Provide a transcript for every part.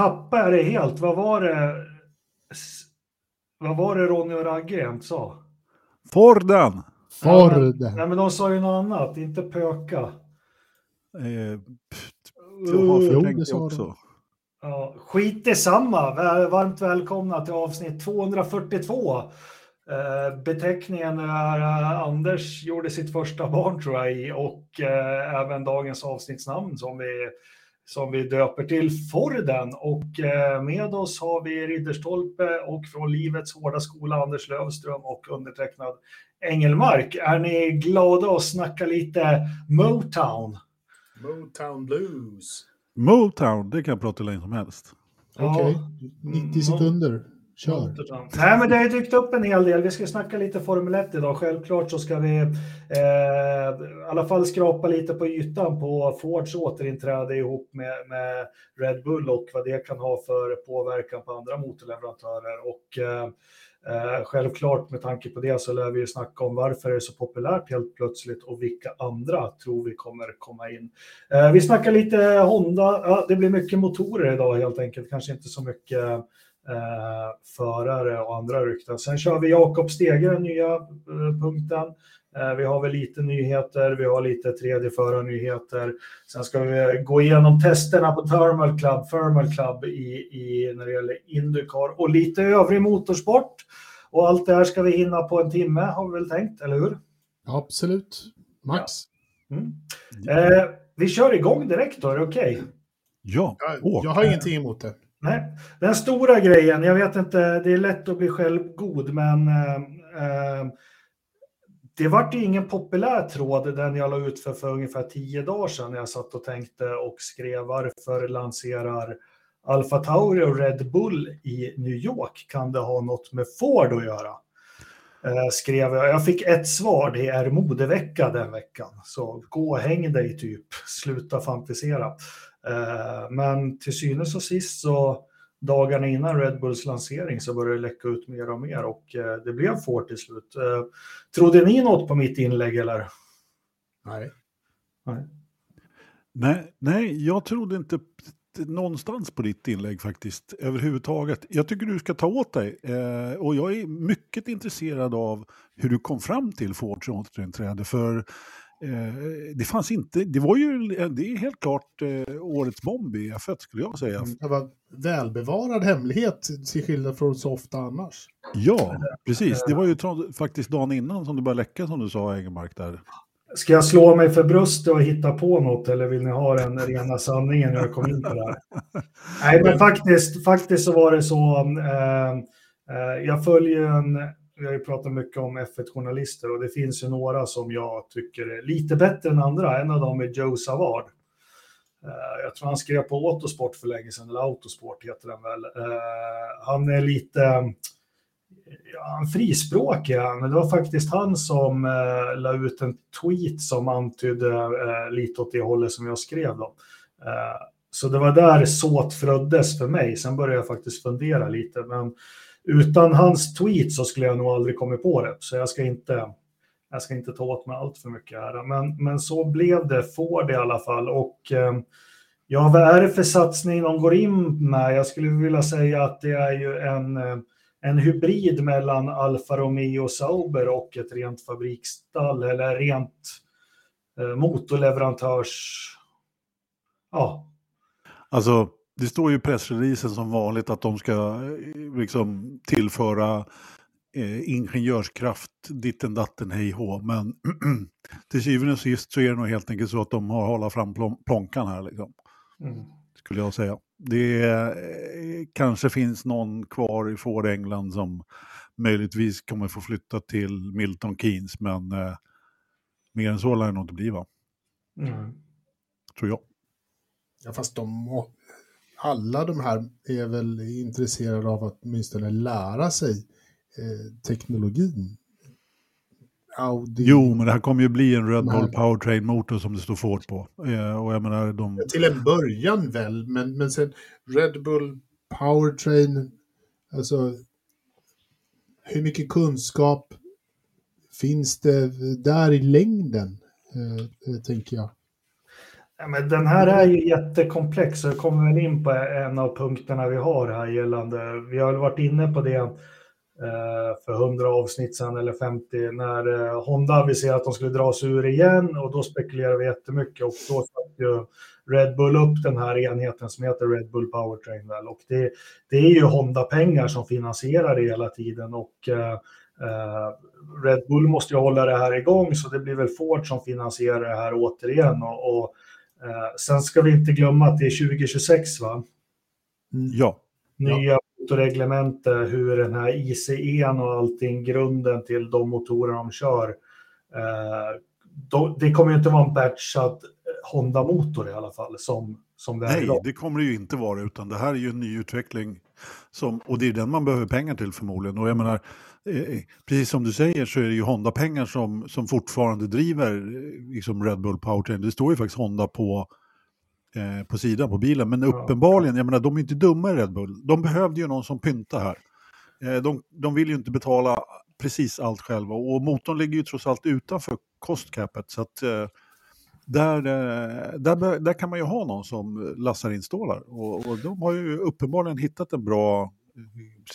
Nu tappar jag det helt. Vad var det? Vad var det Ronny och Ragge sa? Forden! Forden. Nej, men de sa ju något annat, inte pöka. Eh, jag har förtänkt det de. också. Ja, skit i samma. Varmt välkomna till avsnitt 242. Eh, beteckningen är eh, Anders gjorde sitt första barn tror jag i och eh, även dagens avsnittsnamn som vi, som vi döper till Forden. Och eh, med oss har vi Ridderstolpe och från Livets hårda skola Anders Lövström och undertecknad Engelmark. Är ni glada att snacka lite Motown? Motown Blues. Motown, det kan jag prata hur länge som helst. Okej, Ja. 90 sekunder. Kör. Nej, men det har ju dykt upp en hel del. Vi ska snacka lite Formel 1 idag. Självklart så ska vi eh, i alla fall skrapa lite på ytan på Fords återinträde ihop med, med Red Bull och vad det kan ha för påverkan på andra motorleverantörer. Och eh, eh, självklart med tanke på det så lär vi ju snacka om varför det är så populärt helt plötsligt och vilka andra tror vi kommer komma in. Eh, vi snackar lite Honda. Ja, det blir mycket motorer idag helt enkelt. Kanske inte så mycket förare och andra rykten. Sen kör vi Jakob Steger, den nya eh, punkten. Eh, vi har väl lite nyheter, vi har lite tredje förarnyheter. Sen ska vi gå igenom testerna på Thermal Club, Thermal Club i, i, när det gäller Indycar och lite övrig motorsport. Och allt det här ska vi hinna på en timme har vi väl tänkt, eller hur? Absolut. Max. Mm. Eh, vi kör igång direkt då, är det okej? Ja, Jag, jag har ingenting emot det. Nej, den stora grejen, jag vet inte, det är lätt att bli självgod, men eh, eh, det vart ju ingen populär tråd den jag la ut för, för ungefär tio dagar sedan när jag satt och tänkte och skrev varför lanserar Alfa Tauri och Red Bull i New York? Kan det ha något med Ford att göra? Eh, skrev jag. Jag fick ett svar, det är modevecka den veckan. Så gå och häng dig typ, sluta fantisera. Eh, men till synes och sist så dagarna innan Red Bulls lansering så började det läcka ut mer och mer och eh, det blev Ford till slut. Eh, trodde ni något på mitt inlägg eller? Nej. Nej. Nej, nej, jag trodde inte någonstans på ditt inlägg faktiskt överhuvudtaget. Jag tycker du ska ta åt dig eh, och jag är mycket intresserad av hur du kom fram till Fords återinträde för det fanns inte, det var ju, det är helt klart eh, årets bomb i F1 skulle jag säga. Mm. Det var välbevarad hemlighet till skillnad från så ofta annars. Ja, precis. Det var ju faktiskt dagen innan som det började läcka som du sa Engelmark där. Ska jag slå mig för bröstet och hitta på något eller vill ni ha den rena sanningen när jag kom in på det här? Nej, men faktiskt, faktiskt så var det så. Eh, eh, jag följer en, vi har ju pratat mycket om F1-journalister och det finns ju några som jag tycker är lite bättre än andra. En av dem är Joe Savard. Eh, jag tror han skrev på Autosport för länge sedan, eller Autosport heter den väl. Eh, han är lite ja, han frispråkig, men det var faktiskt han som eh, la ut en tweet som antydde eh, lite åt det hållet som jag skrev. Då. Eh, så det var där såt föddes för mig. Sen började jag faktiskt fundera lite, men utan hans tweet så skulle jag nog aldrig kommit på det. Så jag ska inte, jag ska inte ta åt mig allt för mycket här. Men, men så blev det, får det i alla fall. Och eh, ja, vad är det för satsning de går in med? Jag skulle vilja säga att det är ju en eh, en hybrid mellan Alfa Romeo Sauber och ett rent fabriksstall eller rent eh, motorleverantörs... Ja, Alltså, det står ju i pressreleasen som vanligt att de ska eh, liksom tillföra eh, ingenjörskraft, ditten datten, hej hå. Men till syvende och sist så är det nog helt enkelt så att de har hållit fram plon- plånkan här, liksom, mm. skulle jag säga. Det eh, kanske finns någon kvar i Ford England som möjligtvis kommer få flytta till Milton Keynes, men eh, mer än så lär det nog inte bli, va? Mm. tror jag. Ja, fast de, alla de här är väl intresserade av att åtminstone lära sig eh, teknologin. Audi. Jo, men det här kommer ju bli en Red Bull. Powertrain-motor som det står Ford på. Eh, och jag menar, de... Till en början väl, men, men sen Red Bull Powertrain, alltså hur mycket kunskap finns det där i längden, eh, eh, tänker jag. Ja, men den här är ju jättekomplex och jag kommer väl in på en av punkterna vi har här gällande. Vi har väl varit inne på det eh, för 100 avsnitt sedan eller 50 när eh, Honda aviserade att de skulle dra sig ur igen och då spekulerade vi jättemycket och då satt ju Red Bull upp den här enheten som heter Red Bull Powertrain. Väl. Och det, det är ju Honda-pengar som finansierar det hela tiden och eh, eh Red Bull måste ju hålla det här igång så det blir väl Ford som finansierar det här återigen. Och, och sen ska vi inte glömma att det är 2026 va? Ja. Nya motorreglemente, hur den här ICEn och allting, grunden till de motorer de kör. Eh, det kommer ju inte vara en batchad Honda-motor i alla fall som, som det är Nej, idag. det kommer det ju inte vara, utan det här är ju en ny utveckling. Som, och det är den man behöver pengar till förmodligen. Och jag menar, eh, precis som du säger så är det ju Honda-pengar som, som fortfarande driver eh, liksom Red Bull Powertrain. Det står ju faktiskt Honda på, eh, på sidan på bilen. Men uppenbarligen, jag menar de är inte dumma i Red Bull. De behövde ju någon som pyntar här. Eh, de, de vill ju inte betala precis allt själva. Och motorn ligger ju trots allt utanför kostcapet. Så att eh, där, eh, där, där kan man ju ha någon som lassar in stålar. Och, och de har ju uppenbarligen hittat en bra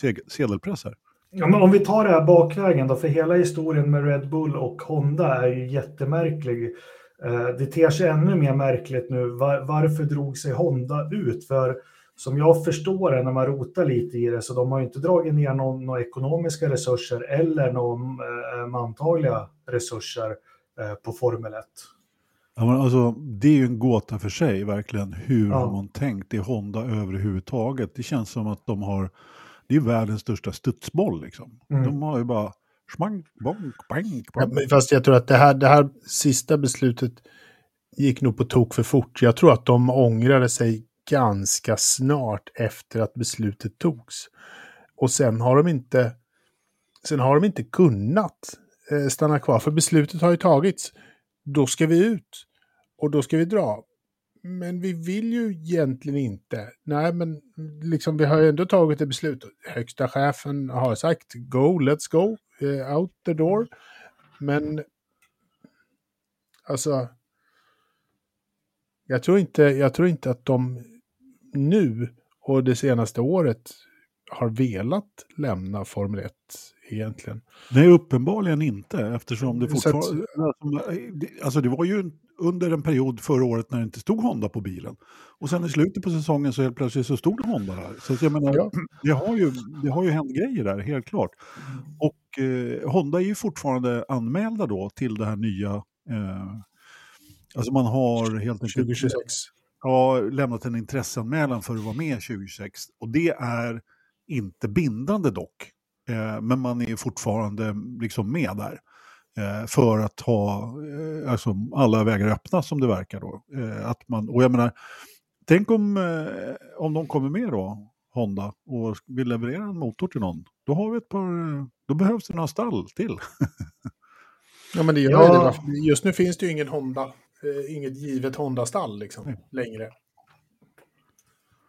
eh, sedelpress här. Ja, men om vi tar det här bakvägen då, för hela historien med Red Bull och Honda är ju jättemärklig. Eh, Det ter sig ännu mer märkligt nu. Var, varför drog sig Honda ut? För som jag förstår det när man rotar lite i det så de har inte dragit ner någon, några ekonomiska resurser eller några eh, mantagliga resurser eh, på Formel 1. Ja, men alltså, det är ju en gåta för sig, verkligen. Hur Ja. har man tänkt i Honda överhuvudtaget? Det känns som att de har, det är världens största studsboll liksom. Mm. De har ju bara smank, bonk, bank, Ja, bank. men fast jag tror att det här, det här sista beslutet gick nog på tok för fort. Jag tror att de ångrade sig ganska snart efter att beslutet togs. Och sen har de inte, sen har de inte kunnat eh, stanna kvar, för beslutet har ju tagits. Då ska vi ut och då ska vi dra. Men vi vill ju egentligen inte. Nej, men liksom, vi har ju ändå tagit ett beslut. Högsta chefen har sagt go, let's go, eh, out the door. Men alltså, jag tror, inte, jag tror inte att de nu och det senaste året har velat lämna Formel 1 egentligen. Nej, uppenbarligen inte eftersom det Så att- fortfarande... Alltså det var ju under en period förra året när det inte stod Honda på bilen. Och sen i slutet på säsongen så helt plötsligt så stod det Honda här. Så jag menar, Ja. det, har ju, det har ju hänt grejer där, helt klart. Och eh, Honda är ju fortfarande anmälda då till det här nya... Eh, alltså man har helt enkelt 2026. ja, lämnat en intresseanmälan för att vara med 2026. Och det är inte bindande dock. Eh, men man är fortfarande liksom med där. Eh, för att ha eh, alltså, alla vägar öppna som det verkar då. Eh, att man, och jag menar, tänk om, eh, om de kommer med då, Honda, och vill leverera en motor till någon. Då har vi ett par, då behövs det några stall till. Ja, men det gör Ja. det. Just nu finns det ju ingen Honda, eh, inget givet Honda-stall liksom, längre.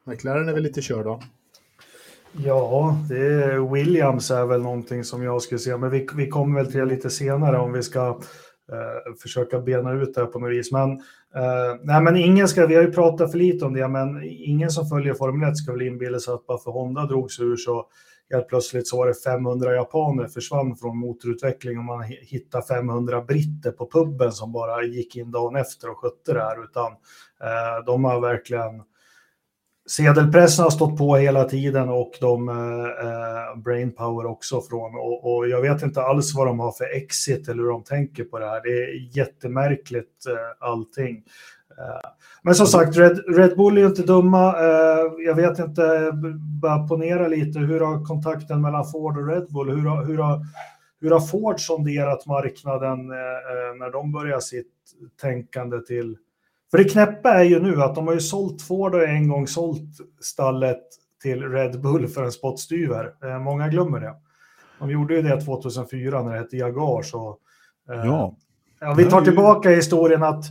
McLaren är väl lite körd då. Ja, det är Williams är väl någonting som jag skulle säga, men vi, vi kommer väl till det lite senare om vi ska eh, försöka bena ut det här på något vis. Men, eh, nej, men ingen ska, vi har ju pratat för lite om det, men ingen som följer Formel 1 ska väl inbilla sig att bara för Honda drogs ur så helt plötsligt så var det 500 japaner försvann från motorutveckling och man hittade 500 britter på puben som bara gick in dagen efter och skötte det här, utan eh, de har verkligen Sedelpressen har stått på hela tiden och de eh, eh brainpower också från och, och jag vet inte alls vad de har för exit eller hur de tänker på det här. Det är jättemärkligt eh, allting. Eh, men som sagt, Red, Red Bull är ju inte dumma. Eh, jag vet inte, bara ponera lite, hur har kontakten mellan Ford och Red Bull, hur har, hur har, hur har Ford sonderat marknaden eh, eh, när de börjar sitt tänkande till för det knäppa är ju nu att de har ju sålt Ford och en gång sålt stallet till Red Bull för en spottstyver. Eh, många glömmer det. De gjorde ju det 2004 när det hette Jaguar. Så, eh, Ja. ja, vi tar tillbaka historien att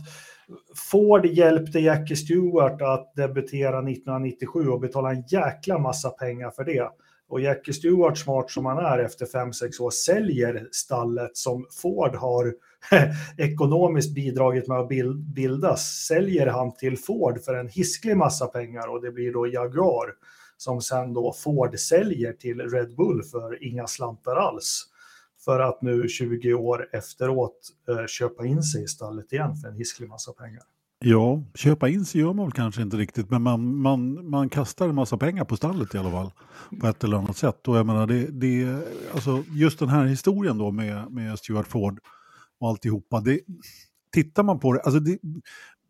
Ford hjälpte Jackie Stewart att debutera 1997 och betala en jäkla massa pengar för det och Jackie Stewart, smart som han är efter 5-6 år, säljer stallet som Ford har ekonomiskt bidragit med att bildas, säljer han till Ford för en hisklig massa pengar och det blir då Jaguar som sen då Ford säljer till Red Bull för inga slantar alls. För att nu 20 år efteråt eh, köpa in sig i stallet igen för en hisklig massa pengar. Ja, köpa in sig gör man väl kanske inte riktigt, men man, man, man kastar en massa pengar på stallet i alla fall. På ett eller annat sätt. Och jag menar, det, det, alltså just den här historien då med, med Stuart Ford och alltihopa. Det, tittar man på det, alltså det,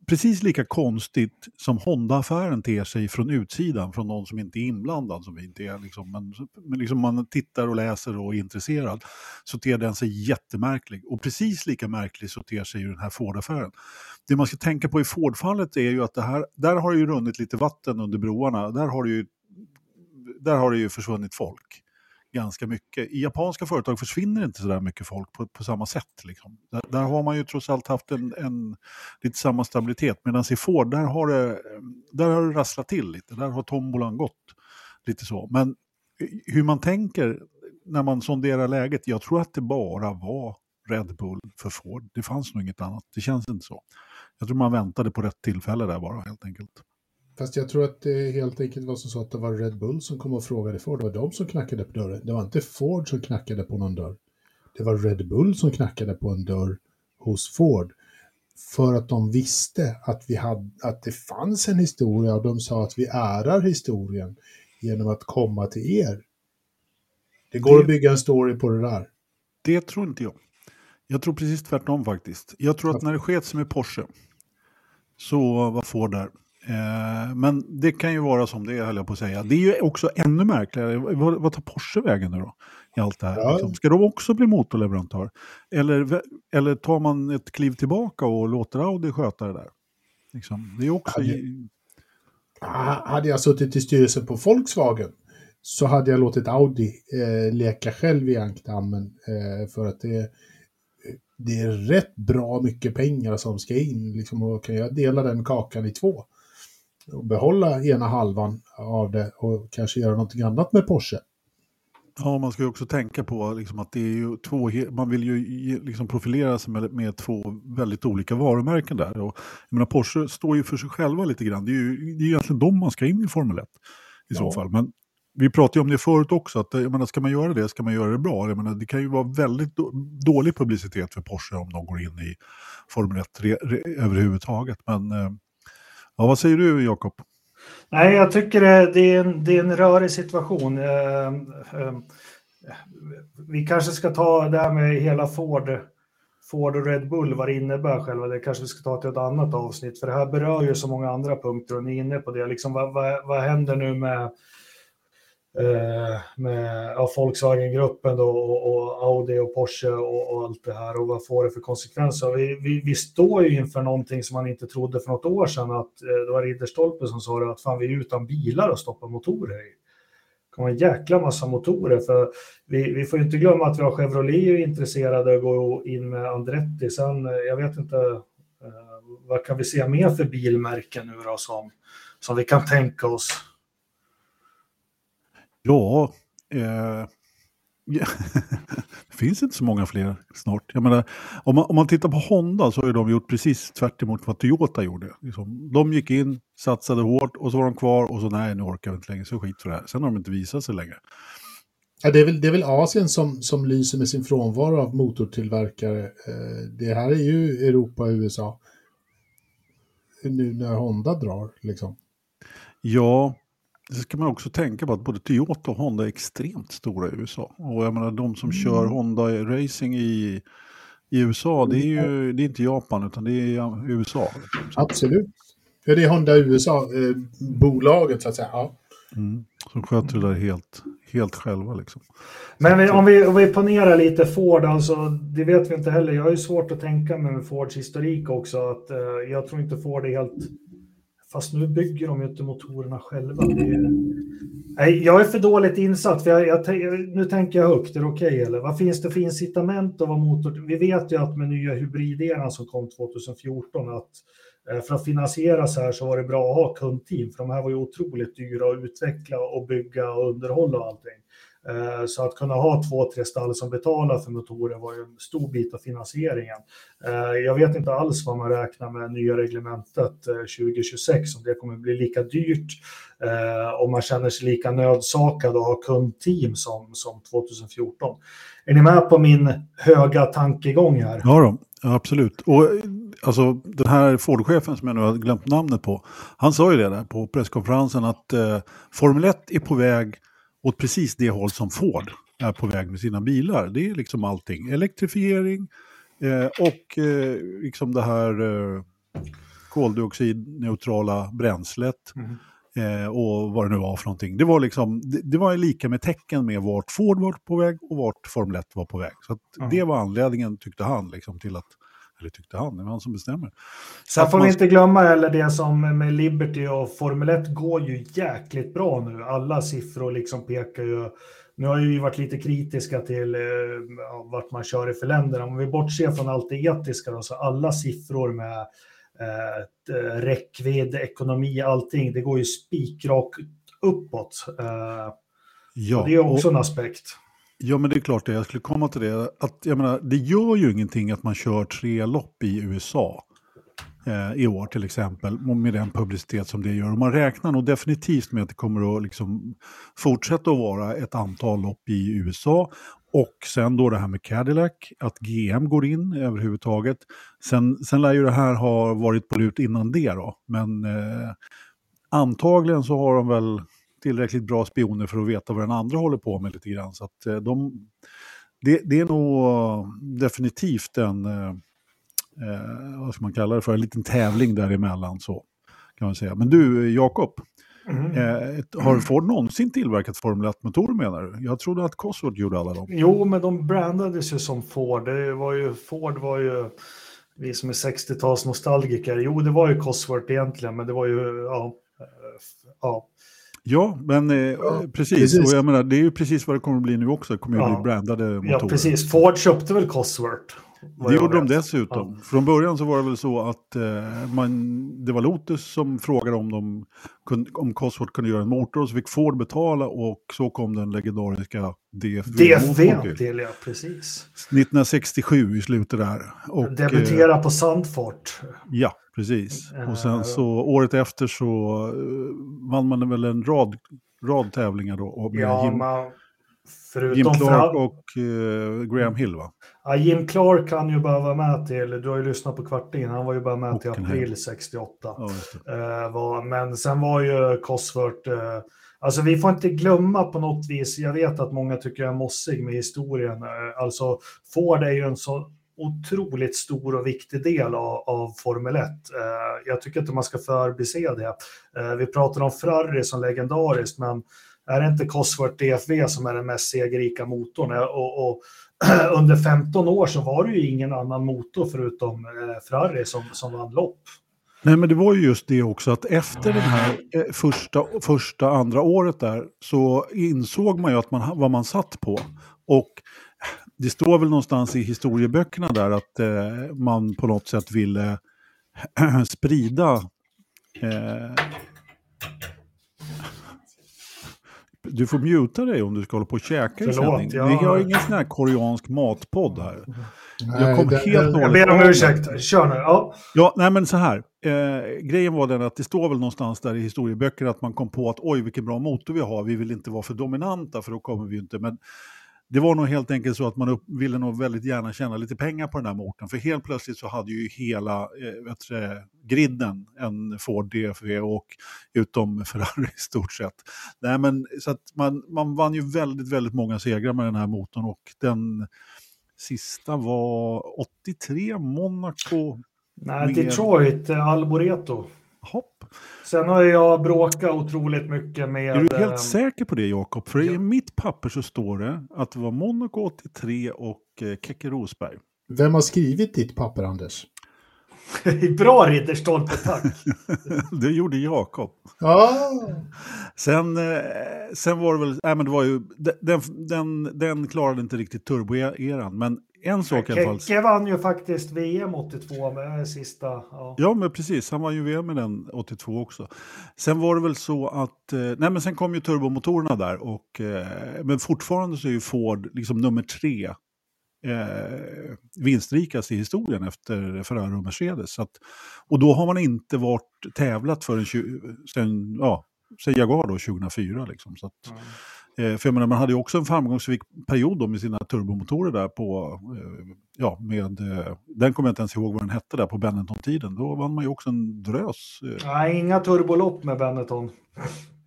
precis lika konstigt som Honda-affären ter sig från utsidan, från någon som inte är inblandad, som vi inte är, liksom, men, men liksom man tittar och läser och är intresserad, så ter den sig jättemärklig. Och precis lika märklig så ter sig ju den här Ford-affären. Det man ska tänka på i Ford-fallet är ju att det här, där har det ju runnit lite vatten under broarna, där har det ju, där har det ju försvunnit folk ganska mycket. I japanska företag försvinner inte så där mycket folk på, på samma sätt. Liksom. Där, där, har man ju trots allt haft en, en lite samma stabilitet. Medan i Ford, där har, det, där har det rasslat till lite. Där har tombolan gått lite så. Men hur man tänker när man sonderar läget, jag tror att det bara var Red Bull för Ford. Det fanns nog inget annat. Det känns inte så. Jag tror man väntade på rätt tillfälle där bara helt enkelt. Fast jag tror att det helt enkelt var så att det var Red Bull som kom och frågade Ford. Det var de som knackade på dörren. Det var inte Ford som knackade på någon dörr. Det var Red Bull som knackade på en dörr hos Ford. För att de visste att, vi hade, att det fanns en historia och de sa att vi ärar historien genom att komma till er. Det går det, att bygga en story på det där. Det tror inte jag. Jag tror precis tvärtom faktiskt. Jag tror att när det sket sig med Porsche så var Ford där. Eh, men det kan ju vara som det är, höll jag på att säga. Det är ju också ännu märkligare. Vad, vad tar Porsche vägen nu då? I allt det här. Ja. Liksom. Ska de också bli motorleverantör? Eller, eller tar man ett kliv tillbaka och låter Audi sköta det där? Liksom. Det är också... Hade, hade jag suttit i styrelsen på Volkswagen så hade jag låtit Audi eh, leka själv i ankdammen. Eh, för att det, det är rätt bra mycket pengar som ska in. Liksom, och kan jag dela den kakan i två och behålla ena halvan av det och kanske göra någonting annat med Porsche. Ja, man ska ju också tänka på liksom att det är ju två, man vill ju liksom profilera sig med, med, två väldigt olika varumärken där. Och, jag menar, Porsche står ju för sig själva lite grann. Det är ju det är egentligen de man ska in i Formel 1 i ja. så fall. Men vi pratade ju om det förut också, att jag menar, ska man göra det ska man göra det bra. Jag menar, det kan ju vara väldigt dålig publicitet för Porsche om de går in i Formel 1 re, re, överhuvudtaget. Men eh, Ja, vad säger du Jakob? Nej, jag tycker det är en, det är en rörig situation. Eh, eh, vi kanske ska ta det här med hela Ford, Ford och Red Bull, vad det innebär själva. Det kanske vi ska ta till ett annat avsnitt, för det här berör ju så många andra punkter och ni är inne på det. Liksom, vad, vad, vad händer nu med Eh, med ja, Volkswagen-gruppen och, och, Audi och Porsche och, och, allt det här och vad får det för konsekvenser? Vi, vi, vi, står ju inför någonting som man inte trodde för något år sedan att eh, det var Ridderstolpe som sa det, att fan vi är utan bilar att stoppa motorer i. Det kommer en jäkla massa motorer för vi, vi får inte glömma att vi har Chevrolet intresserade att gå in med Andretti. Sen, eh, jag vet inte, vad kan vi se mer för bilmärken nu då som, som vi kan tänka oss? Ja, eh, det finns inte så många fler snart. Jag menar, om, man, om man tittar på Honda så har de gjort precis tvärt vad Toyota gjorde. Liksom, de gick in, satsade hårt och så var de kvar och så nej, nu orkar vi inte längre, så skit för det här. Sen har de inte visat sig längre. Ja, det, är väl, det är väl Asien som, som lyser med sin frånvaro av motortillverkare. Eh, det här är ju Europa och USA. Nu när Honda drar, liksom. Ja, det ska man också tänka på att både Toyota och Honda är extremt stora i USA. Och jag menar de som mm. kör Honda Racing i, i USA, det är ju det är inte Japan utan det är USA. Absolut. Ja, det är Honda USA-bolaget eh, så att säga. Ja. Mm. Som sköter det där helt, helt själva liksom. Men vi, om, vi, om vi ponerar lite Ford, alltså, det vet vi inte heller. Jag har ju svårt att tänka med Fords historik också. Att, eh, jag tror inte Ford är helt Fast nu bygger de ju inte motorerna själva. Är... Nej, jag är för dåligt insatt. För jag, jag, nu tänker jag högt. Är det okej? Okay, eller vad finns det för incitament att vara motor? Vi vet ju att med nya hybrideran som kom 2014 att eh, för att finansiera så här så var det bra att ha kundteam, för de här var ju otroligt dyra att utveckla och bygga och underhålla och allting. Eh, så att kunna ha två, tre stall som betalar för motorer var ju en stor bit av finansieringen. Eh, jag vet inte alls vad man räknar med nya reglementet eh, 2026, om det kommer bli lika dyrt, om man känner sig lika nödsakad att ha kundteam som, som 2014. Är ni med på min höga tankegång här? Ja, då, absolut. Och alltså, den här Ford-chefen som jag nu har glömt namnet på, han sa ju det där på presskonferensen att eh, Formel 1 är på väg åt precis det håll som Ford är på väg med sina bilar. Det är liksom allting. Elektrifiering eh, och eh, liksom det här eh, koldioxidneutrala bränslet. Mm. Eh, och vad det nu var för någonting. Det var, liksom, det, det, var lika med tecken med vart Ford var på väg och vart Formel 1 var på väg. Så mm. det var anledningen, tyckte han, liksom, till att eller tyckte han, det var han som bestämmer. Sen får man... vi inte glömma heller det som med Liberty och Formel 1 går ju jäkligt bra nu. Alla siffror liksom pekar ju... Nu har vi varit lite kritiska till eh, vart man kör i för länderna. Om vi bortser från allt det etiska då, så alla siffror med eh, räckvidd, ekonomi, allting, det går ju spikrakt uppåt. Eh, ja, det är också och... en aspekt. Ja, men det är klart det. Jag skulle komma till det. Att, jag menar, det gör ju ingenting att man kör tre lopp i USA eh, i år till exempel, med den publicitet som det gör. Och man räknar nog definitivt med att det kommer att liksom fortsätta att vara ett antal lopp i USA. Och sen då det här med Cadillac, att GM går in överhuvudtaget. Sen, sen lär ju det här ha varit på lut innan det då, men eh, antagligen så har de väl tillräckligt bra spioner för att veta vad den andra håller på med lite grann. Så att eh, de, det, det är nog definitivt en, eh, eh, vad ska man kalla det för, en liten tävling däremellan så. Kan man säga. Men du, Jakob, Mm. Eh, har Ford någonsin tillverkat Formel 1-motorer menar du? Jag trodde att Cosworth gjorde alla dem. Jo, men de brandades ju som Ford. Det var ju, Ford var ju, vi som är 60-tals nostalgiker, jo det var ju Cosworth egentligen, men det var ju, ja, ja Ja, men eh, ja, precis. precis. Och jag menar, det är ju precis vad det kommer att bli nu också. Det kommer att ja. bli brandade motorer. Ja, precis. Ford köpte väl Cosworth? Det gjorde de dessutom. Ja. Från början så var det väl så att eh, man, det var Lotus som frågade om, de kunde, om Cosworth kunde göra en motor och så fick Ford betala och så kom den legendariska DFV. DFV till, ja, precis. 1967 i slutet där. Och, Debutera eh, på Sandfort. Ja, precis. Och sen så året efter så uh, vann man väl en rad, rad tävlingar då. Och ja, Jim, man, förutom Jim Clark och uh, Graham Hill va? Ja, Jim Clark kan ju bara vara med till, du har ju lyssnat på kvartingen, han var ju bara med och till april 68. Ja, uh, var, men sen var ju Cosworth, uh, alltså vi får inte glömma på något vis, jag vet att många tycker jag är mossig med historien, alltså Ford är ju en så otroligt stor och viktig del av, av Formel 1. Eh, jag tycker inte man ska förbise det. Eh, vi pratar om Ferrari som legendariskt, men är det inte Cosworth DFV som är den mest segerrika motorn? Eh, och, och under 15 år så var det ju ingen annan motor förutom eh, Ferrari som, som vann lopp. Nej, men det var ju just det också att efter det här eh, första, första, andra året där så insåg man ju att man, vad man satt på. Och det står väl någonstans i historieböckerna där att eh, man på något sätt ville sprida eh, du får mjuta dig om du ska hålla på och käka i sändning. Jag... Vi har ingen sån här koreansk matpodd här. Nej, jag kom det, helt det, Jag ber om ursäkt, kör nu. Ja. ja, nej men så här. Eh, grejen var den att det står väl någonstans där i historieböcker att man kom på att oj vilken bra motor vi har, vi vill inte vara för dominanta för då kommer vi inte. Men det var nog helt enkelt så att man upp, ville nog väldigt gärna tjäna lite pengar på den här motorn. För helt plötsligt så hade ju hela eh, vet du, griden en Ford DFV och utom Ferrari i stort sett. Nej, men, så att man, man vann ju väldigt, väldigt många segrar med den här motorn och den sista var 83 Monaco. Nej, med... Detroit, Alboreto. Hopp. Sen har jag bråkat otroligt mycket med... Är du helt äh, säker på det Jakob? För ja. i mitt papper så står det att det var Monaco 83 och eh, Keke Rosberg. Vem har skrivit ditt papper Anders? Bra Ridderstolpe, tack! det gjorde Jakob. Ah. Sen, eh, sen var det väl, nej men det var ju, den, den, den klarade inte riktigt turboeran, men en sak i alla fall. Keke vann ju faktiskt VM 82 med sista. Ja. Ja, men precis. Han var ju VM med den 82 också. Sen var det väl så att, eh, nej men sen kom ju turbomotorerna där och, eh, men fortfarande så är ju Ford liksom nummer tre eh, vinstrikast i historien efter Ferrari och Mercedes. Så att, och då har man inte varit tävlat förrän sen, ja, sen Jaguar då 2004 liksom. Så att, Mm. Eh, för menar, man hade ju också en framgångsrik period då med sina turbomotorer där på, eh, ja, med, eh, den kommer jag inte ens ihåg vad den hette där på Benetton-tiden. Då vann man ju också en drös. Eh, Nej, inga turbolopp med Benetton.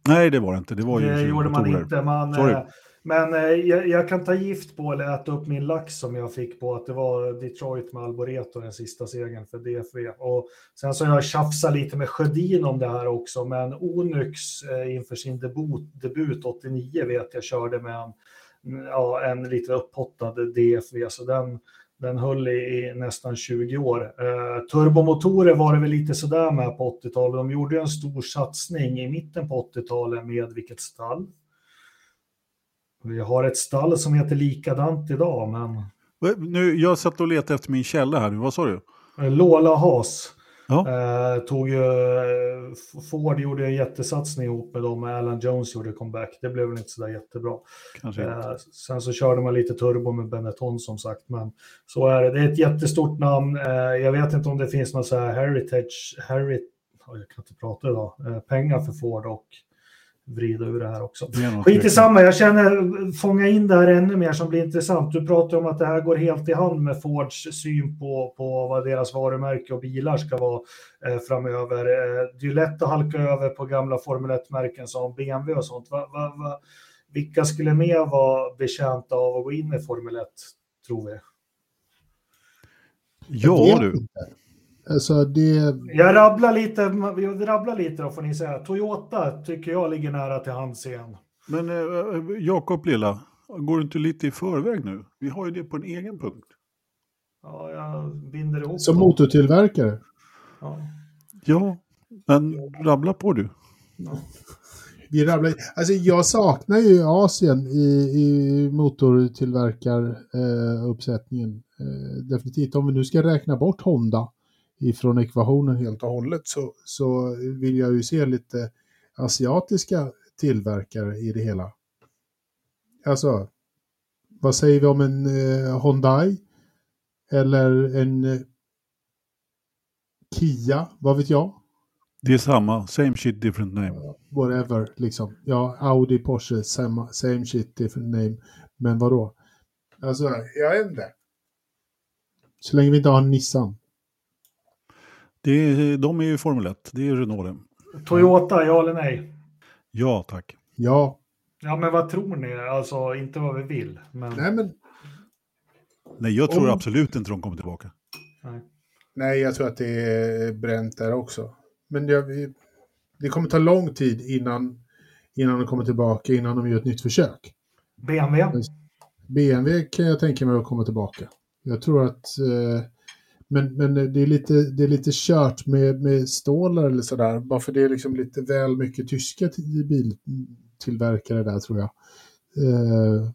nej, det var det inte. Det var ju Det gjorde man inte. Man, Sorry men eh, jag, jag kan ta gift på eller äta upp min lax som jag fick på att det var Detroit med Alboreto den sista segern för DFV. Och sen så har jag tjafsat lite med Sjödin om det här också, men Onyx eh, inför sin debut, debut 89 vet jag körde med en, ja, en lite upphottad DFV, så den, den höll i, i nästan 20 år. Eh, turbomotorer var det väl lite sådär med på 80-talet. De gjorde en stor satsning i mitten på 80-talet med vilket stall? Vi har ett stall som heter likadant idag, men Nu, jag satt och letade efter min källa här nu. Vad sa du? eh, Lola Haas Ja. eh, tog ju, eh, Ford gjorde en jättesatsning ihop med dem Alan Jones gjorde comeback. Det blev väl inte sådär jättebra. Kanske inte. Eh, sen så körde man lite turbo med Benetton som sagt, men så är det. Det är ett jättestort namn. Eh, jag vet inte om det finns någon så här heritage, herit, oj, jag kan inte prata idag, eh, pengar för Ford och vrida ur det här också. Skit i samma, jag känner fånga in det här ännu mer som blir intressant. Du pratar om att det här går helt i hand med Fords syn på, på vad deras varumärke och bilar ska vara eh, framöver. Eh, det är ju lätt att halka över på gamla Formel 1-märken som BMW och sånt. Va, va, va, vilka skulle mer vara betjänta av att gå in i Formel 1, tror vi? Ja du. inte. Alltså det, Jag rabblar lite, vi rabblar lite då får ni säga. Toyota tycker jag ligger nära till hands igen. Men eh, Jakob Lilla, går du inte lite i förväg nu? Vi har ju det på en egen punkt. Ja, jag binder ihop som dem. motortillverkare, Ja. Ja, men rabbla på du. vi rabblar, alltså jag saknar ju Asien i, i motortillverkaruppsättningen. Eh, eh, definitivt, om vi nu ska räkna bort Honda ifrån ekvationen helt och hållet så, så vill jag ju se lite asiatiska tillverkare i det hela. Alltså, vad säger vi om en eh, Hyundai? Eller en eh, Kia, vad vet jag? Det är samma, same shit different name. whatever, liksom. Ja, Audi, Porsche, same, same shit, different name. Men vadå? Alltså, jag vet inte. Så länge vi inte har en Nissan. Det är, de är ju Formel 1, det är Renault det. Toyota, ja eller nej? Ja, tack. Ja, Ja, men vad tror ni? Alltså, inte vad vi vill, men... nej men Nej, jag tror Om- absolut inte de kommer tillbaka. Nej. nej, jag tror att det är bränt där också. Men jag, det kommer ta lång tid innan, innan de kommer tillbaka, innan de gör ett nytt försök. BMW? BMW kan jag tänka mig att komma tillbaka. Jag tror att... Eh, men men det, är lite, det är lite kört med, med stålar eller sådär. Bara för det är liksom lite väl mycket tyska till- biltillverkare där tror jag. Eh,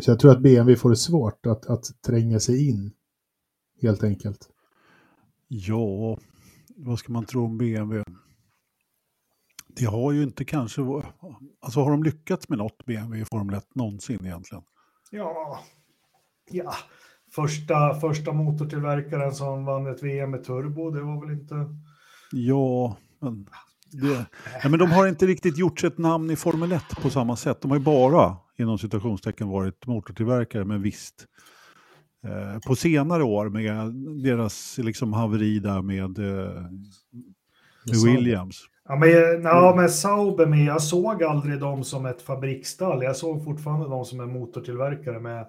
så jag tror att BMW får det svårt att, att tränga sig in. Helt enkelt. Ja, vad ska man tro om BMW? Det har ju inte kanske... Alltså har de lyckats med något BMW i Formel 1 någonsin egentligen? Ja. Ja. Första, första motortillverkaren som vann ett VM med turbo, det var väl inte... Ja, men, det, ja, men de har inte riktigt gjort sig ett namn i Formel 1 på samma sätt. De har ju bara, inom citationstecken, varit motortillverkare, men visst. Eh, på senare år med deras liksom, haveri där med, eh, med Williams. Ja, men, ja, men Sauber, men jag såg aldrig dem som ett fabriksstall. Jag såg fortfarande dem som en motortillverkare med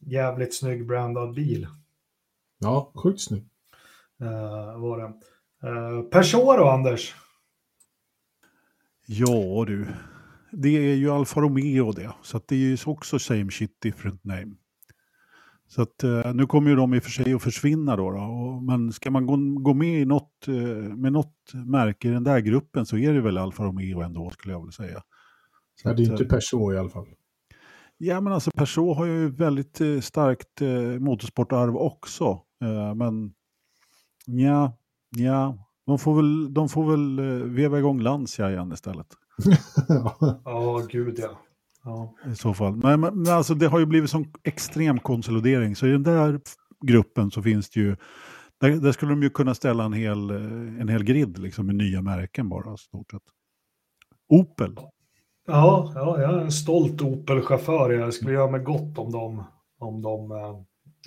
jävligt snygg brandad bil. Ja, sjukt snyggt. Uh, var det. Uh, Peugeot då, Anders? Ja du, det är ju Alfa Romeo det. Så att det är ju också same shit different name. Så att eh, nu kommer ju de i och för sig att försvinna då. då och, men ska man gå, gå med i något, eh, med något märke i den där gruppen så är det väl Alfa Romeo ändå skulle jag vilja säga. Så Ja, det är att, inte eh, Peugeot i alla fall. Ja, men alltså Peugeot har ju väldigt eh, starkt eh, motorsportarv också. Eh, men ja, ja, de får väl, de får väl eh, veva igång Lancia igen istället. Ja, gud ja. ja. I så fall. Men, men men alltså det har ju blivit sån extrem konsolidering. Så i den där gruppen så finns det ju, där, där skulle de ju kunna ställa en hel, eh, en hel grid liksom med nya märken bara. Stort sett. Opel. Ja, ja, jag är en stolt Opel-chaufför. Jag skulle göra mig gott om dem. Om de eh,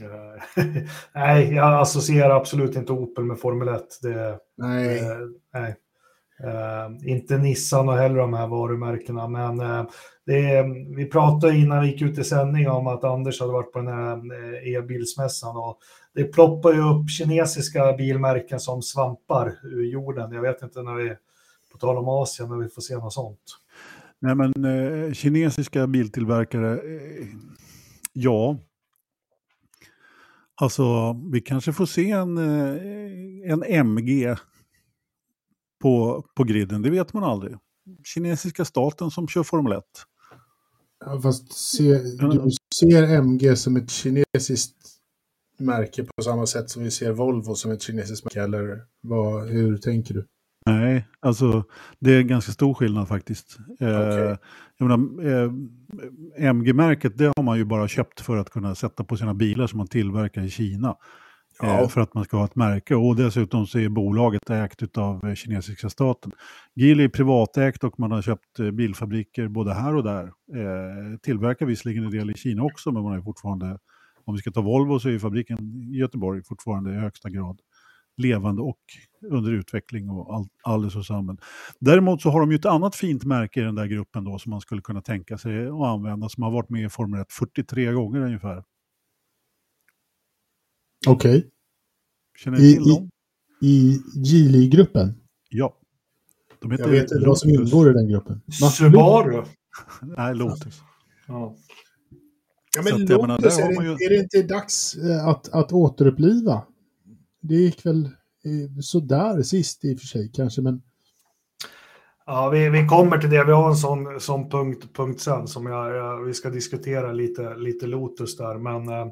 eh, nej, jag associerar absolut inte Opel med Formel 1. Det, Nej, eh, nej. Eh, inte Nissan och heller de här varumärkena. Men eh, det vi pratade innan vi gick ut i sändning om att Anders hade varit på den här eh, e-bilsmässan. Och det ploppar ju upp kinesiska bilmärken som svampar ur jorden. Jag vet inte när vi, på tal om Asien, när vi får se något sånt. Nej men eh, kinesiska biltillverkare, eh, ja. Alltså vi kanske får se en, eh, en MG på, på griden, det vet man aldrig. Kinesiska staten som kör Formel 1. ja, fast se, du ser MG som ett kinesiskt märke på samma sätt som vi ser Volvo som ett kinesiskt märke, eller vad, hur tänker du? Nej, alltså det är en ganska stor skillnad faktiskt. Eh, jag menar, eh, MG-märket det har man ju bara köpt för att kunna sätta på sina bilar som man tillverkar i Kina. Ja. Eh, för att man ska ha ett märke och dessutom så är bolaget ägt av eh, kinesiska staten. Geely är privatägt och man har köpt eh, bilfabriker både här och där. Eh, tillverkar visserligen en del i Kina också men man är fortfarande, om vi ska ta Volvo så är fabriken i Göteborg fortfarande i högsta grad levande och under utveckling och all, alldeles och samman. Däremot så har de ju ett annat fint märke i den där gruppen då som man skulle kunna tänka sig att använda som har varit med i Formel 1 43 gånger ungefär. Okej. Känner ni I- till dem? I Geely-gruppen? Ja. De heter Jag vet inte vad som ingår i den gruppen. Subaru. Nej, Lotus. Ja. Ja, men menar, Lotus, har är, det, ju- är det inte dags eh, att, att återuppliva? Det gick väl eh, sådär sist i och för sig kanske, men Ja, vi, vi kommer till det. Vi har en sån, sån punkt, punkt sen som jag, jag, vi ska diskutera lite, lite Lotus där. Men, eh,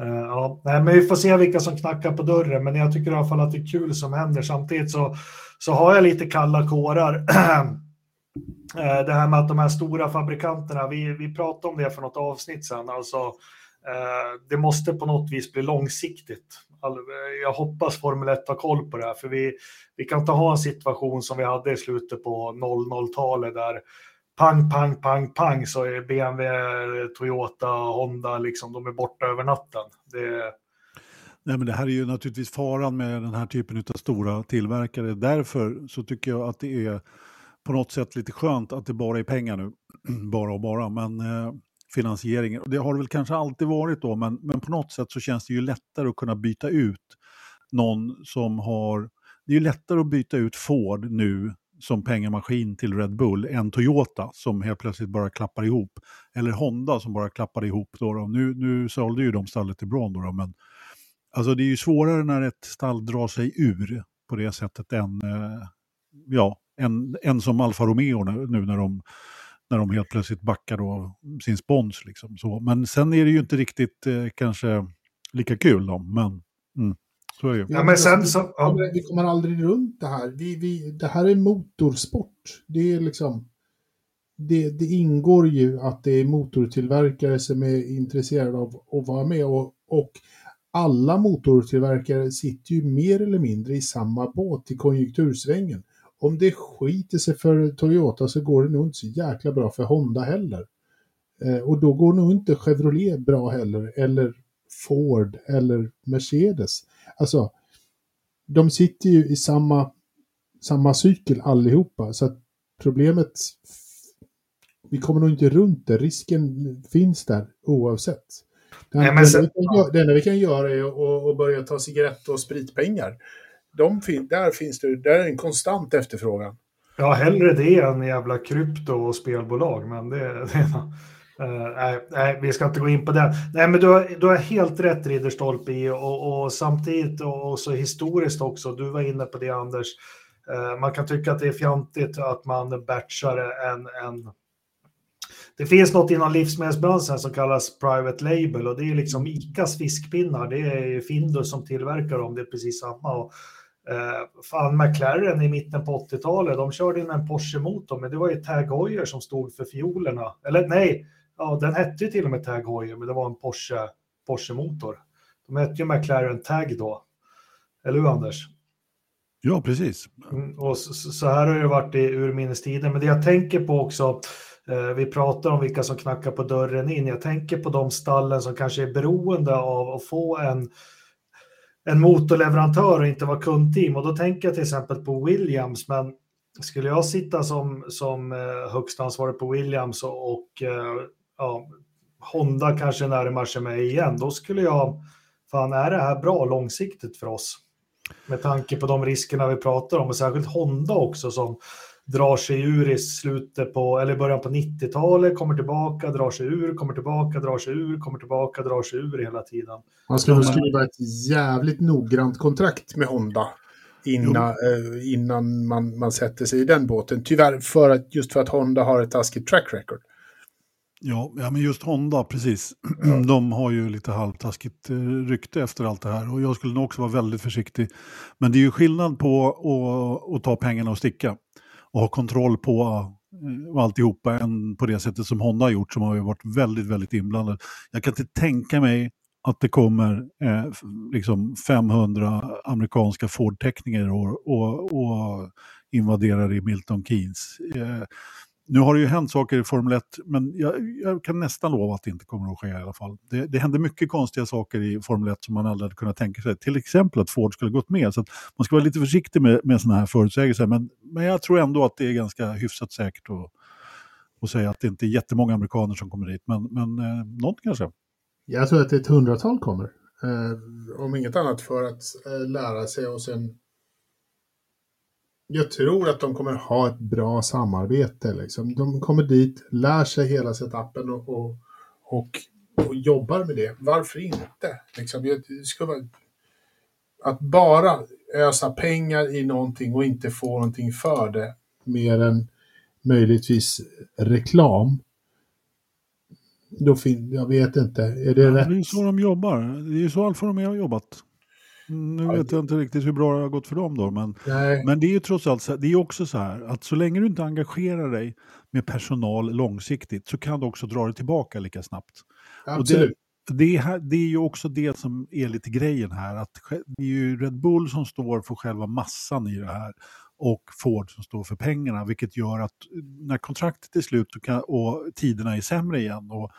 eh ja, nej, men vi får se vilka som knackar på dörren. Men jag tycker i alla fall att det är kul som händer. Samtidigt så, så har jag lite kalla kårar. Eh, det här med att de här stora fabrikanterna, vi, vi pratade om det för något avsnitt sen. Alltså, eh, det måste på något vis bli långsiktigt. All, jag hoppas Formel 1 har koll på det här, för vi, vi kan inte ha en situation som vi hade i slutet på 00-talet där pang, pang, pang, pang så är BMW, Toyota, Honda, liksom, de är borta över natten. Det, Nej, men det här är ju naturligtvis faran med den här typen av stora tillverkare. Därför så tycker jag att det är på något sätt lite skönt att det bara är pengar nu. bara och bara, men eh, eh, finansieringen. Det har det väl kanske alltid varit då, men, men på något sätt så känns det ju lättare att kunna byta ut någon som har... Det är ju lättare att byta ut Ford nu som pengamaskin till Red Bull än Toyota som helt plötsligt bara klappar ihop. Eller Honda som bara klappar ihop. Då, då. Nu, nu sålde ju de stallet till Braun då, då, men Alltså det är ju svårare när ett stall drar sig ur på det sättet än, eh, ja, än, än som Alfa Romeo nu, nu när, de, när de helt plötsligt backar då sin spons. Liksom, så. Men sen är det ju inte riktigt eh, kanske lika kul då, men mm, så är det ju. ja, men sen så... vi, Ja, kommer, vi kommer aldrig runt det här. Vi, vi, det här är motorsport. Det är liksom... Det, det ingår ju att det är motortillverkare som är intresserade av att vara med och, och alla motortillverkare sitter ju mer eller mindre i samma båt i konjunktursvängen. Om det skiter sig för Toyota så går det nog inte så jäkla bra för Honda heller. Eh, och då går nog inte Chevrolet bra heller, eller Ford eller Mercedes. Alltså, de sitter ju i samma, samma cykel allihopa, så att problemet, vi kommer nog inte runt det. Risken finns där oavsett. Det Nej, men sen- vi, kan göra, det enda vi kan göra är att börja ta cigarett och spritpengar. De fin, där finns det där är en konstant efterfrågan. ja, hellre det än jävla krypto och spelbolag. Men det... det Uh, nej, nej, vi ska inte gå in på det. Nej, men du har, du har helt rätt Ridderstolpe i och, och samtidigt och, och så historiskt också. Du var inne på det Anders. Uh, man kan tycka att det är fjantigt att man batchar en, en det finns något inom livsmedelsbranschen som kallas private label och det är liksom ICAs fiskpinnar. Det är Findus som tillverkar dem, det är precis samma. Och, fan, McLaren i mitten på 80-talet, de körde in en Porsche-motor, men det var ju Tag Heuer som stod för fiolerna. Eller nej, ja, den hette ju till och med Tag Heuer, men det var en Porsche, Porsche-motor. De hette ju McLaren Tag då. Eller hur Anders? Ja, precis. Mm, och så, så, här har det varit i urminnes tider. Men det jag tänker på också, eh, vi pratar om vilka som knackar på dörren in. Jag tänker på de stallen som kanske är beroende av att få en, en motorleverantör och inte vara kundteam. Och då tänker jag till exempel på Williams. Men skulle jag sitta som, som eh, högsta ansvarig på Williams och, och eh, ja, Honda kanske närmar sig mig igen, då skulle jag, fan är det här bra långsiktigt för oss? Med tanke på de riskerna vi pratar om och särskilt Honda också som drar sig ur i slutet på, eller början på 90-talet, kommer tillbaka, drar sig ur, kommer tillbaka, drar sig ur, kommer tillbaka, drar sig ur hela tiden. Man nog skriva ett jävligt noggrant kontrakt med Honda innan, eh, innan man, man sätter sig i den båten. Tyvärr, för att, just för att Honda har ett taskigt track record. Ja, ja, men just Honda, precis. De har ju lite halvtaskigt eh, rykte efter allt det här. Och jag skulle nog också vara väldigt försiktig. Men det är ju skillnad på att, att ta pengarna och sticka. Och ha kontroll på och alltihopa än på det sättet som Honda har gjort, som har ju varit väldigt, väldigt inblandad. Jag kan inte tänka mig att det kommer eh, liksom 500 amerikanska Ford-tekniker och, och, och invaderar i Milton Keynes. Eh, nu har det ju hänt saker i Formel 1, men jag, jag, kan nästan lova att det inte kommer att ske i alla fall. Det, det händer mycket konstiga saker i Formel 1 som man aldrig hade kunnat tänka sig. Till exempel att Ford skulle gått med. Så man ska vara lite försiktig med, med sådana här förutsägelser. Men, men jag tror ändå att det är ganska hyfsat säkert att, att säga att det inte är jättemånga amerikaner som kommer dit. Men, men eh, något kanske. Jag tror att ett hundratal kommer. Eh, om inget annat för att eh, lära sig och sen jag tror att de kommer ha ett bra samarbete. Liksom. De kommer dit, lär sig hela setupen och, och, och, och jobbar med det. Varför inte? Liksom, det ska vara, att bara ösa pengar i någonting och inte få någonting för det, mer än möjligtvis reklam. Då fin jag vet inte, är det ja, rätt? Det är så de jobbar. Det är så Alfa Romeo har jobbat. Nu vet jag inte riktigt hur bra det har gått för dem då, men, men det är ju trots allt så, det är också så här att så länge du inte engagerar dig med personal långsiktigt så kan du också dra det tillbaka lika snabbt. Absolut. Och det, det, är, det är ju också det som är lite grejen här, att det är ju Red Bull som står för själva massan i det här och Ford som står för pengarna, vilket gör att när kontraktet är slut och tiderna är sämre igen och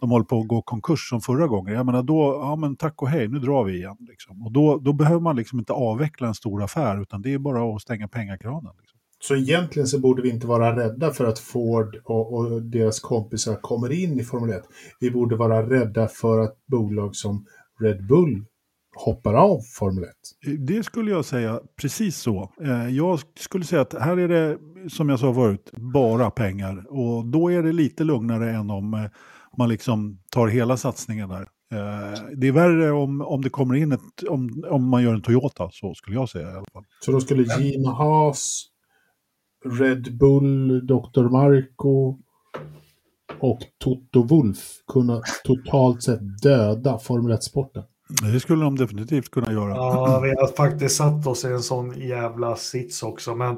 de håller på att gå konkurs som förra gången. Jag menar då, ja men tack och hej, nu drar vi igen. Liksom. Och då, då behöver man liksom inte avveckla en stor affär, utan det är bara att stänga pengakranen. Liksom. Så egentligen så borde vi inte vara rädda för att Ford och, och, deras kompisar kommer in i Formel 1. Vi borde vara rädda för att bolag som Red Bull hoppar av Formel 1. Det skulle jag säga precis så. Eh, jag skulle säga att här är det, som jag sa förut, bara pengar. Och då är det lite lugnare än om eh, man liksom tar hela satsningen där. Eh, det är värre om, om det kommer in ett, om, om man gör en Toyota, så skulle jag säga i alla fall. Så då skulle Gina Haas, Red Bull, Dr. Marco och Toto Wolf kunna totalt sett döda Formel 1-sporten? Det skulle de definitivt kunna göra. Ja, vi har faktiskt satt oss i en sån jävla sits också. Men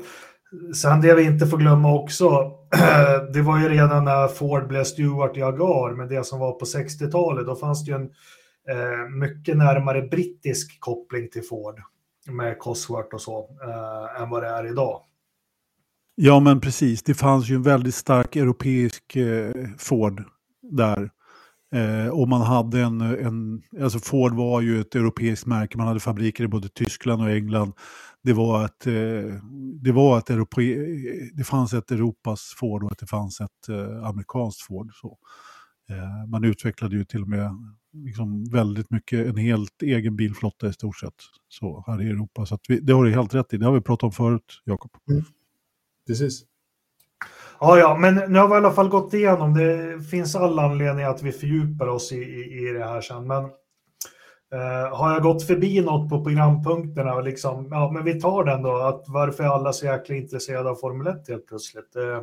Sen det vi inte får glömma också, det var ju redan när Ford blev Stewart i men det som var på 60-talet, då fanns det ju en eh, mycket närmare brittisk koppling till Ford med Cosworth och så, eh, än vad det är idag. Ja, men precis. Det fanns ju en väldigt stark europeisk eh, Ford där. Eh, och man hade en, en, alltså Ford var ju ett europeiskt märke, man hade fabriker i både Tyskland och England det var att eh, det var att Europe, eh, det fanns ett Europas Ford och att det fanns ett eh, amerikanskt Ford. Så. Eh, man utvecklade ju till och med liksom väldigt mycket, en helt egen bilflotta i stort sett så här i Europa. Så vi, det har du helt rätt i, det har vi pratat om förut, Jakob. Mm. Precis. Ja, ja, men nu har vi i alla fall gått igenom. Det finns all anledning att vi fördjupar oss i, i, i det här sen. Men Uh, har jag gått förbi något på programpunkterna liksom, ja men vi tar den då, att varför är alla så jäkla intresserade av Formel 1 helt plötsligt? Uh,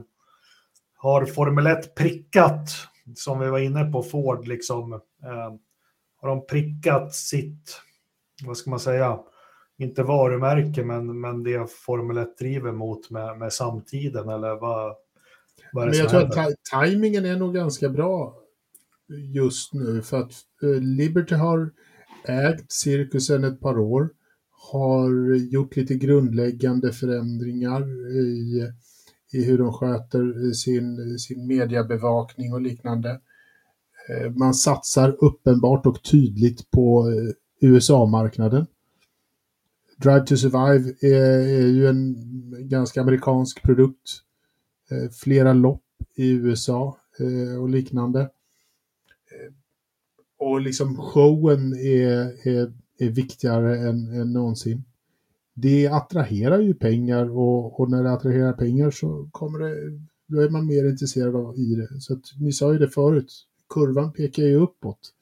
har Formel 1 prickat, som vi var inne på, Ford, liksom, eh, har de prickat sitt, vad ska man säga, inte varumärke, men, men det Formel 1 driver mot med, med samtiden, eller vad, vad Men jag tror att händer? ta- tajmingen är nog ganska bra just nu för att eh, Liberty har ägt cirkusen ett par år, har gjort lite grundläggande förändringar i, i hur de sköter sin, sin mediebevakning och liknande. Eh, man satsar uppenbart och tydligt på eh, USA-marknaden. Drive to Survive är, är ju en ganska amerikansk produkt. Eh, flera lopp i USA och liknande. Och liksom showen är, är, är viktigare än, än någonsin. Det attraherar ju pengar och, och när det attraherar pengar så kommer det, då är man mer intresserad av i det. Så att, ni sa ju det förut, kurvan pekar ju uppåt.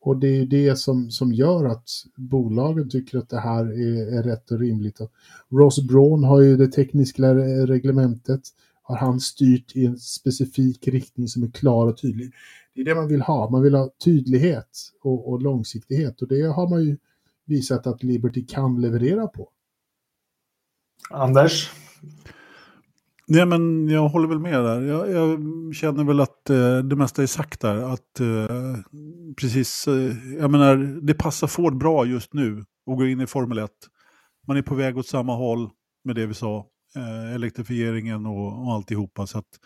Och det är ju det som, som gör att bolagen tycker att det här är, är rätt och rimligt. Och Ross Braun har ju det tekniska reglementet, har han styrt i en specifik riktning som är klar och tydlig. Det är det man vill ha, man vill ha tydlighet och, och långsiktighet och det har man ju visat att Liberty kan leverera på. Anders? Nej, men jag håller väl med där. Jag, jag känner väl att eh, det mesta är sagt där. Att eh, precis, eh, jag menar, det passar Ford bra just nu att gå in i Formel 1. Man är på väg åt samma håll med det vi sa, eh, elektrifieringen och, och alltihopa. Så att, eh,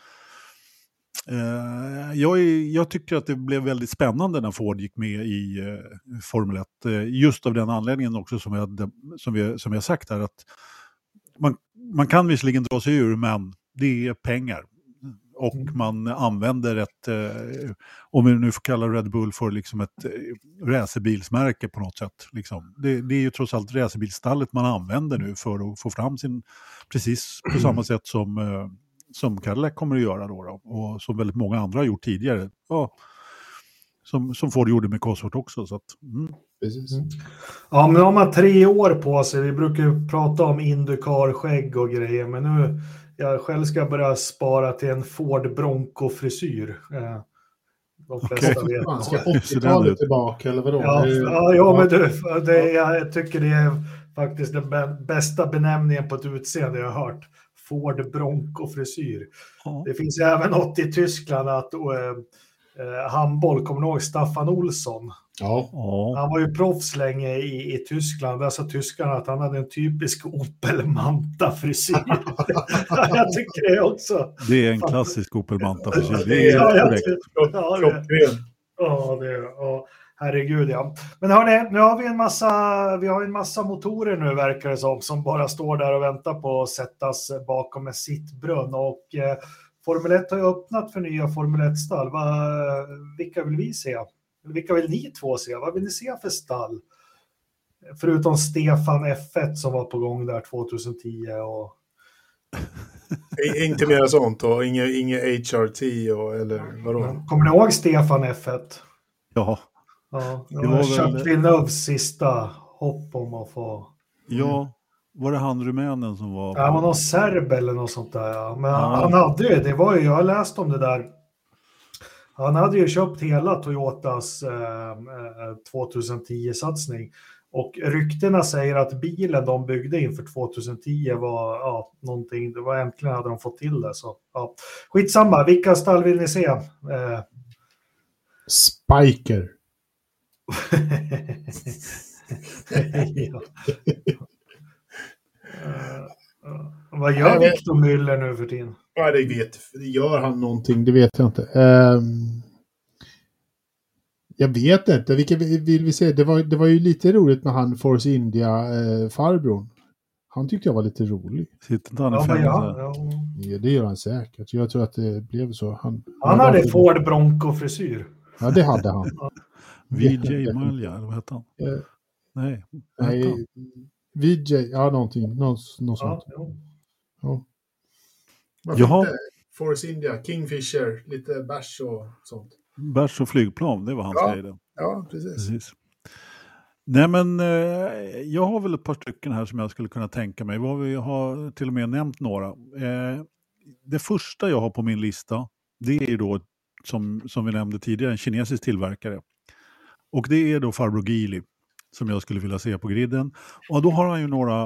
jag, är, jag tycker att det blev väldigt spännande när Ford gick med i eh, Formel 1. Eh, just av den anledningen också som jag, som vi, som jag sagt här. Att man, man kan visserligen dra sig ur, men det är pengar. Och Mm. man använder ett, eh, om vi nu får kalla Red Bull för liksom ett eh, racerbilsmärke på något sätt. Liksom. Det, det är ju trots allt racerbilsstallet man använder nu för att få fram sin, precis på samma sätt som, eh, som Cadillac kommer att göra då, då och som väldigt många andra har gjort tidigare. Ja, som, som Ford gjorde med Cosworth också. Så att, mm. Precis. Ja, men nu har man tre år på sig. Vi brukar ju prata om Indycar-skägg och grejer, men nu jag själv ska börja spara till en Ford Bronco-frisyr. Eh, De flesta Okej. vet. Man ska Oj, så den 80-talet ut. tillbaka eller vadå? Ja, ja, ja, men du, det, jag tycker det är faktiskt den bä- bästa benämningen på ett utseende jag har hört. Ford Bronco-frisyr. ja. Det finns ju även något i Tyskland att eh, eh, handboll, kommer ni ihåg Staffan Olsson? ja. Han var ju proffs länge i, i Tyskland. Där sa tyskarna att han hade en typisk Opel Manta-frisyr. jag tycker det också. Det är en klassisk Opel Manta frisyr. Det är Ja, helt korrekt. ja, det-. Ja, det, ja, herregud ja. Men hörni, nu har vi en massa, vi har en massa motorer nu verkar det som, som bara står där och väntar på att sättas bakom en sittbrunn. Och eh, Formel 1 har ju öppnat för nya Formel 1-stall. Vilka vill vi se? Eller Vilka vill ni två se? Vad vill ni se för stall? Förutom Stefan F1 som var på gång där 2010 och Inte mer sånt och inget inge HRT och, eller vadå? Kommer ni ihåg Stefan F1? Ja, Ja, det Det var, var Jacques Villeneuves sista hopp om att få ja. Var det han rumänen som var... Ja, han var någon serb eller något sånt där. Ja. Men Ja. han hade ju, det var ju, jag har läst om det där. Han hade ju köpt hela Toyotas eh, eh, 2010-satsning. Och ryktena säger att bilen de byggde inför 2010 var ja, någonting, det var äntligen hade de fått till det. Så, ja. Skitsamma, vilka stall vill ni se? Eh, Spiker. Ja. Eh, vad gör Victor Müller nu för tiden? Ja, det vet Gör han någonting? Det vet jag inte. Ehm, jag vet inte. Vilka vi- vill vi se? Det var, det var ju lite roligt med han Force India-farbrorn. han tyckte jag var lite rolig. Sitter inte han i Ja, fängelse? Ja. Ja, det gör han säkert. Jag tror att det blev så. Han, Han hade Ford Bronco-frisyr. Ja, det hade han. VJ Malja, eller vad hette han? Eh, Nej, vad hette han? Nej, VJ, ja någonting. Någon, någon Ja, sånt. Ja. Varför Jaha. inte? Force India, Kingfisher, lite bärs och sånt. Bärs och flygplan, det var hans Ja. grej. Ja, precis. Precis. Nej men eh, jag har väl ett par stycken här som jag skulle kunna tänka mig. Vi har till och med nämnt några. Eh, det första jag har på min lista, det är ju då, som, som vi nämnde tidigare, en kinesisk tillverkare. Och det är då farbror Geely som jag skulle vilja se på griden. Och då har han ju några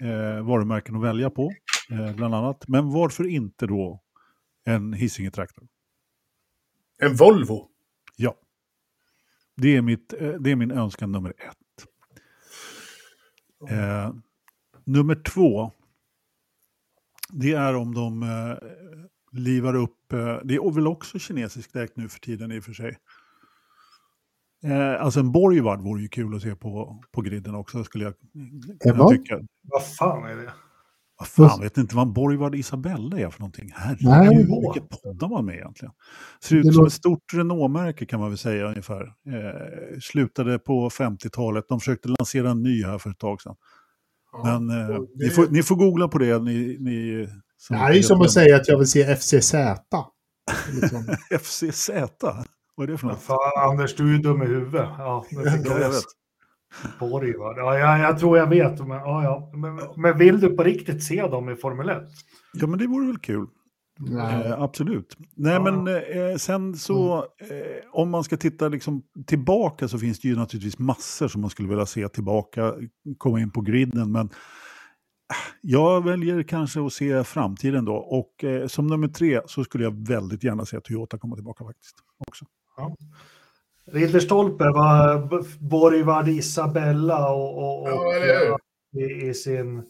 eh, varumärken att välja på, eh, bland annat. Men varför inte då en Hisingen-traktor? En Volvo? Ja. Det är, mitt, eh, det är min önskan nummer ett. Eh, nummer två, det är om de eh, livar upp, eh, det är väl också kinesiskt däck nu för tiden i och för sig. Eh, alltså en Borgvard vore ju kul att se på, på griden också, skulle jag kunna vad? tycka. Vad fan är det? Vad fan, vet inte vad en Borgvard Isabella är för någonting? Herregud, Nej. hur mycket poddar man med egentligen? Ser ut Det som låter- ett stort Renault-märke kan man väl säga ungefär. Eh, slutade på 50-talet, de försökte lansera en ny här för ett tag sedan. Men eh, det- ni, får, ni får googla på det, ni... ni Det här är ju som att säga att jag vill se FCZ. Liksom. FCZ, vad är det för något? fan, Anders, du är ju dum i huvudet. Ja, nu fick Ja, jag vet. Borg, va? Ja, jag, jag tror jag vet. Men, ja, ja. Men, men vill du på riktigt se dem i Formel 1? Ja, men det vore väl kul. Nej. Eh, absolut. Nej, Ja. men eh, sen så, eh, om man ska titta liksom tillbaka så finns det ju naturligtvis massor som man skulle vilja se tillbaka, komma in på griden. Men eh, jag väljer kanske att se framtiden då. Och eh, som nummer tre så skulle jag väldigt gärna se Toyota komma tillbaka faktiskt. Också. Ridderstolpe var B- Borgvard Isabella och, och, och Ja, i, i sin...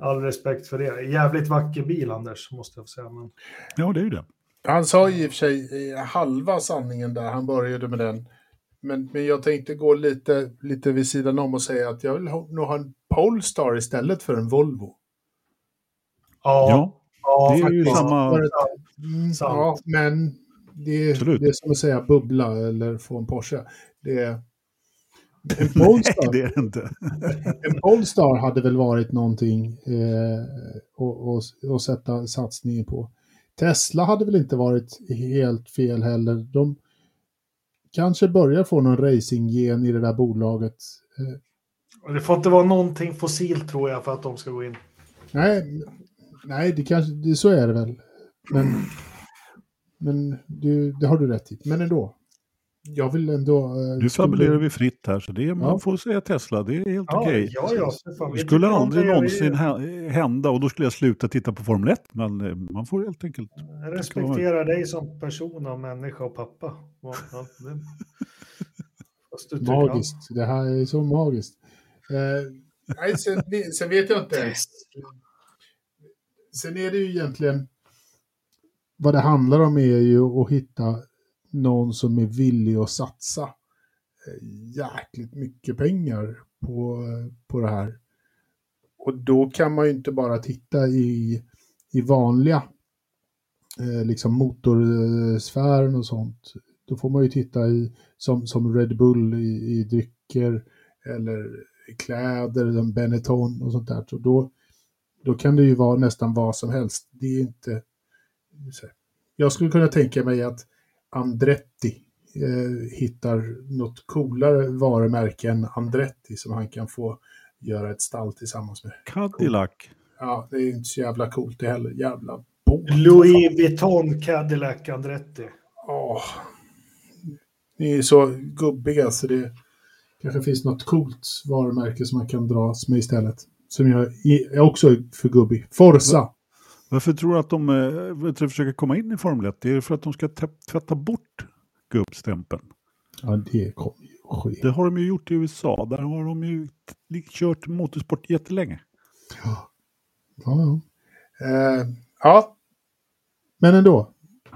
All respekt för det. Jävligt vacker bil, Anders, måste jag säga. Men... Ja, det är ju det. Han sa i och för sig halva sanningen där, han började med den. Men, men jag tänkte gå lite, lite vid sidan om och säga att jag vill ha, nog ha en Polestar istället för en Volvo. Ja, Ja, ja, det är ju faktiskt. samma... Mm, Sant. ja, men det, Absolut. det är som att säga bubbla eller få en Porsche. Det är... En Nej, Polestar, det är det inte. en Polestar hade väl varit någonting eh, att sätta satsningen på. Tesla hade väl inte varit helt fel heller. De kanske börjar få någon racinggen i det där bolaget. Eh, Det får inte vara någonting fossilt, tror jag, för att de ska gå in. nej, nej det kanske, det, så är det väl. Men, men du, det har du rätt i. Men ändå. Jag vill ändå... eh, Nu skulle- fabulerar vi fritt här, så det är, man Ja. får säga Tesla, det är helt Ja, okej. ja, ja. Det skulle aldrig det, någonsin hä- hända och då skulle jag sluta titta på Formel 1. Men eh, man får helt enkelt... Jag respekterar dig som person och människa och pappa. Ja, ja, det... Du Magiskt. Det här är så magiskt. Eh, nej, sen, sen vet jag inte. Sen är det ju egentligen... Vad det handlar om är ju att hitta någon som är villig att satsa eh, jäkligt mycket pengar på, eh, på det här. Och då kan man ju inte bara titta i, i vanliga eh, liksom motorsfären och sånt. Då får man ju titta i, som, som Red Bull i, i drycker eller i kläder, som Benetton och sånt där. Så då, då kan det ju vara nästan vad som helst. Det är inte... Jag skulle kunna tänka mig att Andretti eh, hittar något coolare varumärke än Andretti som han kan få göra ett stall tillsammans med. Cadillac. Ja, det är inte så jävla coolt det heller. Jävla båt. Louis Vuitton Cadillac Andretti. Åh. Ni är så gubbiga så det kanske finns något coolt varumärke som man kan dras med istället. Som jag är också är för gubbig. Forza! Varför tror du att de eh, vet du, försöker komma in i Formel 1? Det är för att de ska tvätta bort gubbstämpeln. Ja, det kommer ju att ske. Det har de ju gjort i USA. Där har de ju kört motorsport jättelänge. Ja, ja. Eh, ja. Men ändå.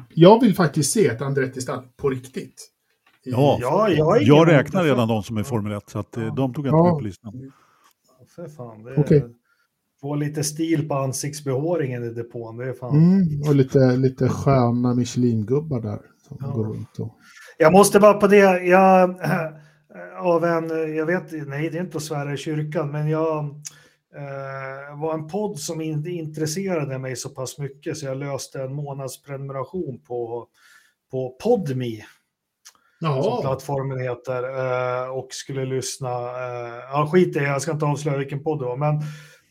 Jag vill faktiskt se ett Andretti-stall på riktigt. I- Ja. Ja, jag, Jag räknar redan de som är Formel 1, så att, eh, de tog jag Ja. inte med på listan. För fan, det är... Okej. Få lite stil på ansiktsbehåringen i depån, det är fan... Mm, och lite, lite sköna Michelin-gubbar där. Som Ja. går runt och... Jag måste bara på det, jag, av en, jag vet, nej det är inte att svära i kyrkan, men jag eh, var en podd som inte intresserade mig så pass mycket så jag löste en månadsprenumeration på, på Podme, som Jaha. plattformen heter, eh, och skulle lyssna, eh, ja skit i jag ska inte avslöja vilken podd det var, men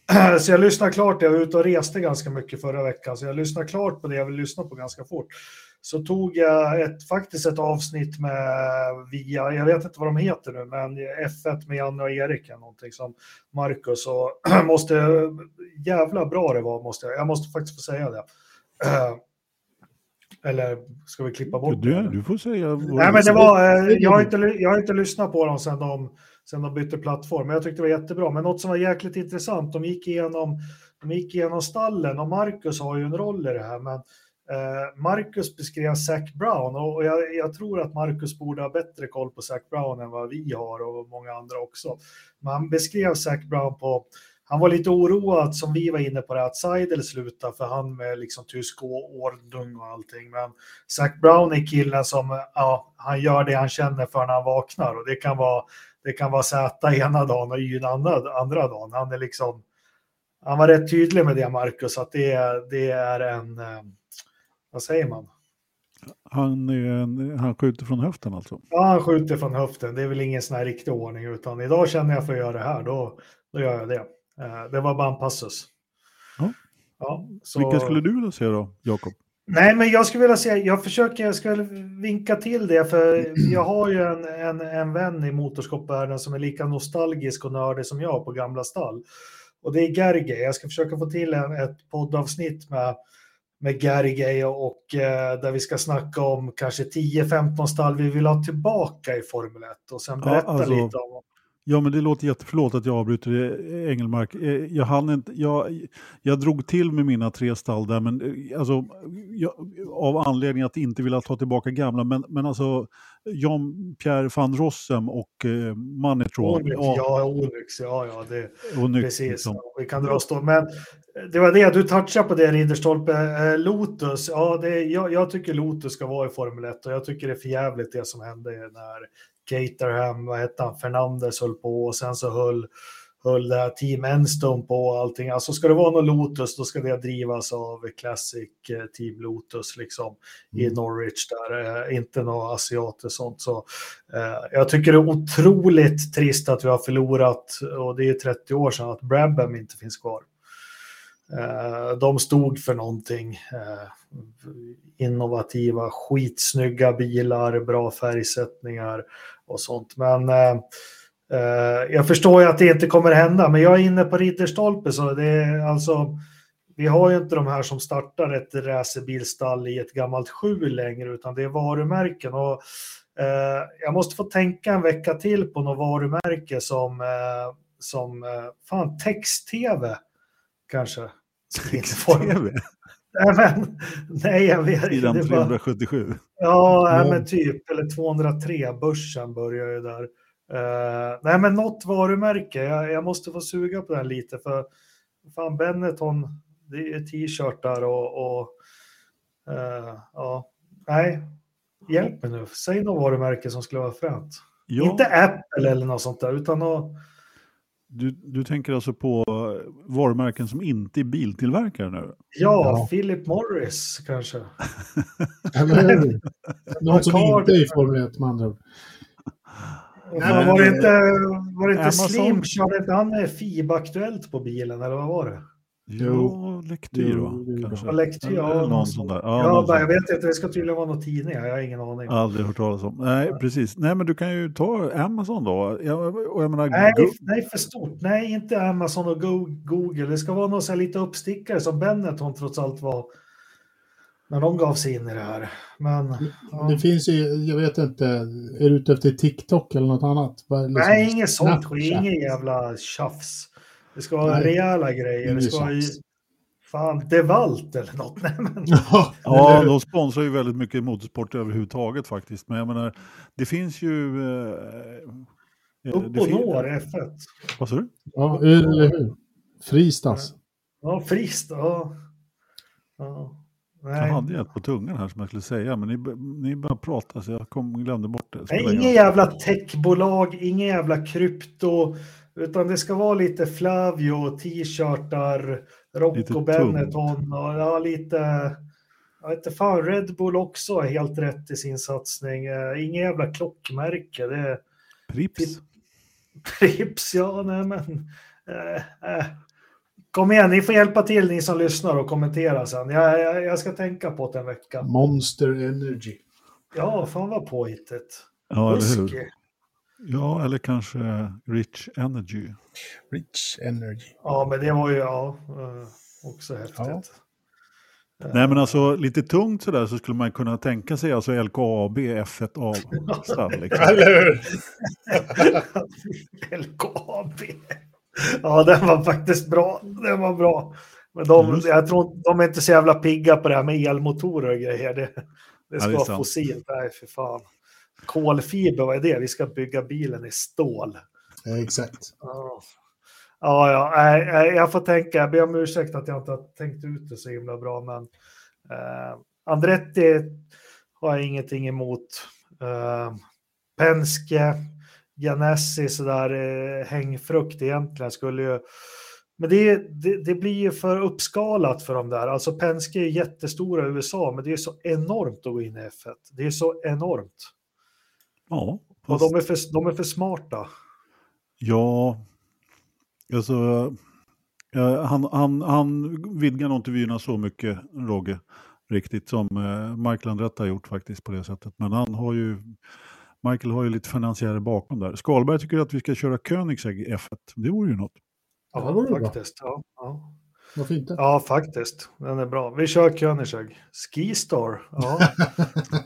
så jag lyssnade klart, jag var ute och reste ganska mycket förra veckan, så jag lyssnade klart på det jag vill lyssna på ganska fort. Så tog jag ett, faktiskt ett avsnitt med via, jag vet inte vad de heter nu, men F1 med Janne och Erik, någonting som Marcus och måste, jävla bra det var, måste jag, jag måste faktiskt få säga det. Eller ska vi klippa bort det? Du, du får säga. Nej, men det var, eh, jag, har inte, jag har inte lyssnat på dem sedan de, sen de bytte plattform, men jag tyckte det var jättebra. Men något som var jäkligt intressant, de gick igenom, de gick igenom stallen och Marcus har ju en roll i det här, men eh, Marcus beskrev Zac Brown och jag, jag, tror att Marcus borde ha bättre koll på Zac Brown än vad vi har och många andra också. Men han beskrev Zac Brown på han var lite oroad, som vi var inne på, det, att Seidel slutar för han med liksom tysk ordning och allting. Men Zac Brown är killen som, ja, han gör det han känner för när han vaknar och det kan vara, det kan vara Z ena dagen och Y andra, andra dagen. Han är liksom, han var rätt tydlig med det, Marcus, att det, det är en, eh, vad säger man? Han, en, han skjuter från höften alltså? Ja, han skjuter från höften. Det är väl ingen sån här riktig ordning, utan idag känner jag för att göra det här, då, då gör jag det. Eh, det var bara en passus. Ja. Ja, så... Vilka skulle du vilja se då, Jakob? Nej, men jag skulle vilja säga, jag försöker, jag ska vinka till det, för jag har ju en, en, en vän i motorsportvärlden som är lika nostalgisk och nördig som jag på gamla stall. Och det är Gerge. Jag ska försöka få till en, ett poddavsnitt med, med Gerge och eh, där vi ska snacka om kanske 10-15 stall vi vill ha tillbaka i Formel 1 och sen berätta ja, alltså, lite om Ja, men det låter jätteförlåt att jag avbryter det, Engelmark. Eh, jag, hann inte, jag, jag drog till med mina tre stall där, men eh, alltså, jag, av anledning att inte vilja ta tillbaka gamla. Men, men alltså, Jean-Pierre van Rossem och eh, Manitron. Onyx, ja, ja, Onyx, ja, ja, det, Onyx, precis. Liksom. Vi kan dra stå. Men det var det, du touchade på det, Ridderstolpe. Eh, Lotus, ja, det, jag, jag, tycker Lotus ska vara i Formel 1 och jag tycker det är för jävligt det som hände när Caterham, vad hette han, Fernandes höll på och sen så höll, höll det Team Enstone på och allting. Alltså ska det vara något Lotus då ska det drivas av Classic eh, Team Lotus liksom mm. i Norwich där, eh, inte några asiater sånt. Så, eh, jag tycker det är otroligt trist att vi har förlorat, och det är 30 år sedan, att Brabham inte finns kvar. Eh, de stod för någonting. Eh, innovativa, skitsnygga bilar, bra färgsättningar och sånt. Men eh, jag förstår ju att det inte kommer hända, men jag är inne på Ridderstolpe så det är alltså vi har ju inte de här som startar ett racerbilstall i ett gammalt skjul längre, utan det är varumärken. Och, eh, jag måste få tänka en vecka till på något varumärke som, eh, som eh, fan, text-tv kanske. Text-tv? Nej, men, nej, jag vet Sidan 377? Ja, mm. men typ, eller 203, börsen börjar ju där. Uh, nej, men något varumärke, jag, jag, måste få suga på den lite, för fan Benetton, det är t-shirtar och, och uh, ja, nej, hjälp mig nu, säg något varumärke som skulle vara fränt. Ja. Inte Apple eller något sånt där, utan något du, du tänker alltså på varumärken som inte är biltillverkare nu? Ja, ja. Philip Morris kanske. Någon som inte är i Formel 1 med andra ord. Nej, var det inte, var det inte Slim, körde inte han FIB-aktuellt på bilen eller vad var det? Jo, Lektyr va? Ja, Lektyr, ja. Någon sån där. Ja, ja bara, jag vet inte, det ska tydligen vara någon tidning, jag har ingen aning. Aldrig hört talas om. Nej, precis. Nej, men du kan ju ta Amazon då. Jag, och jag menar, nej, nej, för stort. Nej, inte Amazon och Google. Det ska vara någon så här lite uppstickare som Benetton trots allt var när de gav sig in i det här. Men, ja. Det finns ju, jag vet inte, är du ute efter TikTok eller något annat? Liksom nej, inget sånt. Inget jävla tjafs. Det ska vara Nej. rejäla grejer. Det ska vara fan Devalt eller något. Nej, men... ja, de sponsrar ju väldigt mycket motorsport överhuvudtaget faktiskt. Men jag menar, det finns ju... Eh, eh Upp och når F1. Vad sa du? Ja, eller hur? Fristas. Ja, Fristas. Ja. ja. Nej. Jag hade ett på tungan här som jag skulle säga, men ni, ni började prata så jag kom, glömde bort det. Nej, inget jävla techbolag, inget jävla krypto. Utan det ska vara lite Flavio, t-shirtar, Rocco Benetton och ja, lite... Jag vet inte fan, Red Bull också är helt rätt i sin satsning. Uh, inget jävla klockmärke. Det är, Prips? Prips, ja, nej men... Uh, uh, Kom igen, ni får hjälpa till ni som lyssnar och kommentera sen. Jag, jag, jag ska tänka på det en vecka. Monster Energy. Ja, fan vad påhittigt. Ja, eller hur? Ja, eller kanske Rich Energy. Rich Energy. Ja, men det var ju ja, eh, också häftigt. Nej, men alltså lite tungt sådär så skulle man kunna tänka sig alltså LKAB F1A-stall. Liksom. Eller hur? LKAB. Ja, den var faktiskt bra. Den var bra. Men de, Just. jag tror de är inte så jävla pigga på det här med elmotorer och grejer. Det, det det ska är vara sant. fossilt. Nej, för fan. Kolfiber, vad är det? Vi ska bygga bilen i stål. Ja, exakt. Ja, ja, jag får tänka. Jag ber om ursäkt att jag inte har tänkt ut det så himla bra, men eh, Andretti har jag ingenting emot. Eh, Penske, Ganassi, sådär eh, hängfrukt egentligen skulle ju... Men det, det, det blir ju för uppskalat för dem där. Alltså Penske är jättestora i USA, men det är så enormt att gå in i F1. Det är så enormt. Ja, Och fast, de är för, de är för smarta. ja, alltså, eh, han, han, han vidgar nog inte vyerna så mycket, Rogge, riktigt som eh, Michael Andretti har gjort faktiskt på det sättet. Men han har ju, Michael har ju lite finansiärer bakom där. Skalberg tycker att vi ska köra Koenigsegg i F1. Det vore ju något. Ja, Ja, det vore faktiskt. Ja, ja. Varför inte? ja, faktiskt. Den är bra. Vi kör Koenigsegg. Skistar. Ja,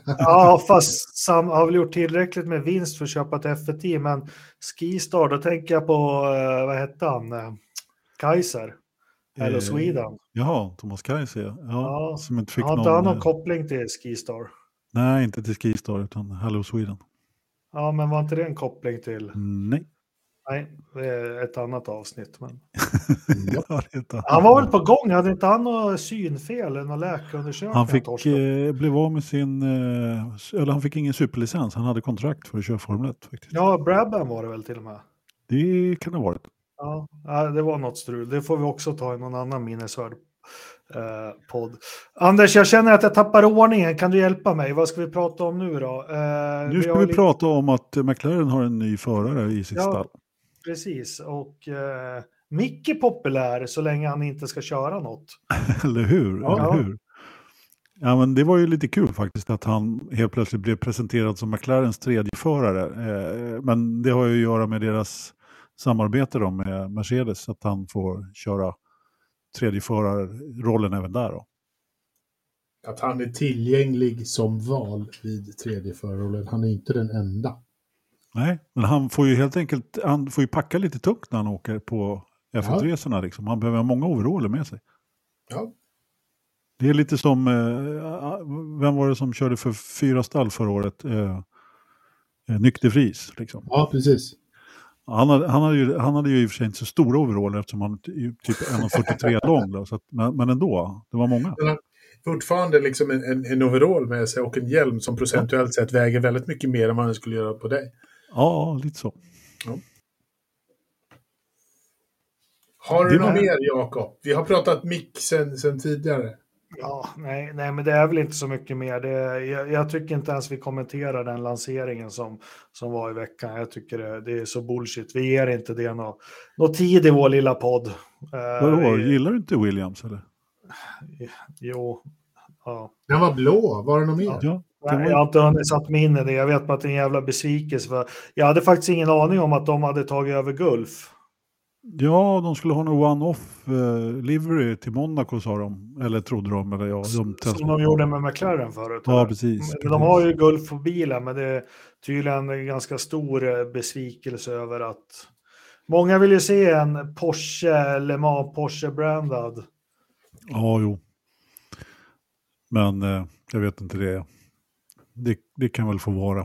ja fast Sam har väl gjort tillräckligt med vinst för att köpa ett F1 men Skistar, då tänker jag på, eh, vad hette han, Eh, Kaiser. Hello Eh, Sweden. Jaha, Thomas Kaiser, ja. Ja, Som inte fick Har inte han någon... någon eh, koppling till Skistar? nej, inte till Skistar utan Hello Sweden. Ja, men var inte det en koppling till? Nej. Nej, det är ett annat avsnitt. Men... Ja, inte Han var väl på gång, hade inte han något synfel eller läkarundersökning? Han fick, eh, blev av med sin, eh, eller han fick ingen superlicens, han hade kontrakt för att köra Formel 1 faktiskt. Ja, Brabham var det väl till och med. Det kan det ha varit. Ja, det var något strul. Det får vi också ta i någon annan minnesvärd eh, podd. Anders, jag känner att jag tappar ordningen. Kan du hjälpa mig? Vad ska vi prata om nu då? Eh, Nu ska har vi lite- prata om att McLaren har en ny förare i sitt Ja. stall. Precis, och eh, Micke är populär så länge han inte ska köra något. Eller hur? Ja. Eller hur? Ja, men det var ju lite kul faktiskt att han helt plötsligt blev presenterad som McLarens tredje förare. Eh, men det har ju att göra med deras samarbete då med Mercedes, att han får köra tredje förarrollen även där. Då. Att han är tillgänglig som val vid tredje förarrollen. Han är inte den enda. Nej, men han får ju helt enkelt han får ju packa lite tungt när han åker på F1-resorna. Liksom. Han behöver ha många overaller med sig. Ja. Det är lite som, eh, vem var det som körde för fyra stall förra året? Eh, eh, Nykter Fries. Liksom. Ja, precis. Han, hade, han, hade ju, han hade ju i och för sig inte så stora overaller eftersom han är typ 1,43 lång. Då, så att, men, men ändå, det var många. Fortfarande liksom en, en, en overall med sig och en hjälm som procentuellt sett väger väldigt mycket mer än vad den skulle göra på dig. Ja, lite så. Har Det du något mer, Jakob? Vi har pratat mick sen, sen tidigare. Ja, nej, nej, men det är väl inte så mycket mer. Det, jag, jag tycker inte ens vi kommenterar den lanseringen som, som var i veckan. Jag tycker det, det är så bullshit. Vi ger inte det någon nå tid i vår lilla podd. Eh, Vadå, vi- gillar du inte Williams eller? Jo, ja. Den var blå. Var det något mer? Ja, Nej, Jag har inte hunnit satt mig in i det. Jag vet bara att det är en jävla besvikelse. För jag hade faktiskt ingen aning om att de hade tagit över Gulf. Ja, de skulle ha en one-off eh, livery till Monaco sa de. Eller trodde de. Eller ja, de Som testade. de gjorde med McLaren förut. Ja, eller? precis. Men De har ju Gulf på bilen, men det är tydligen en ganska stor eh, besvikelse över att många vill ju se en Porsche, Le Mans Porsche-brandad. Ja, jo. Men eh, jag vet inte det. Det. Det kan väl få vara.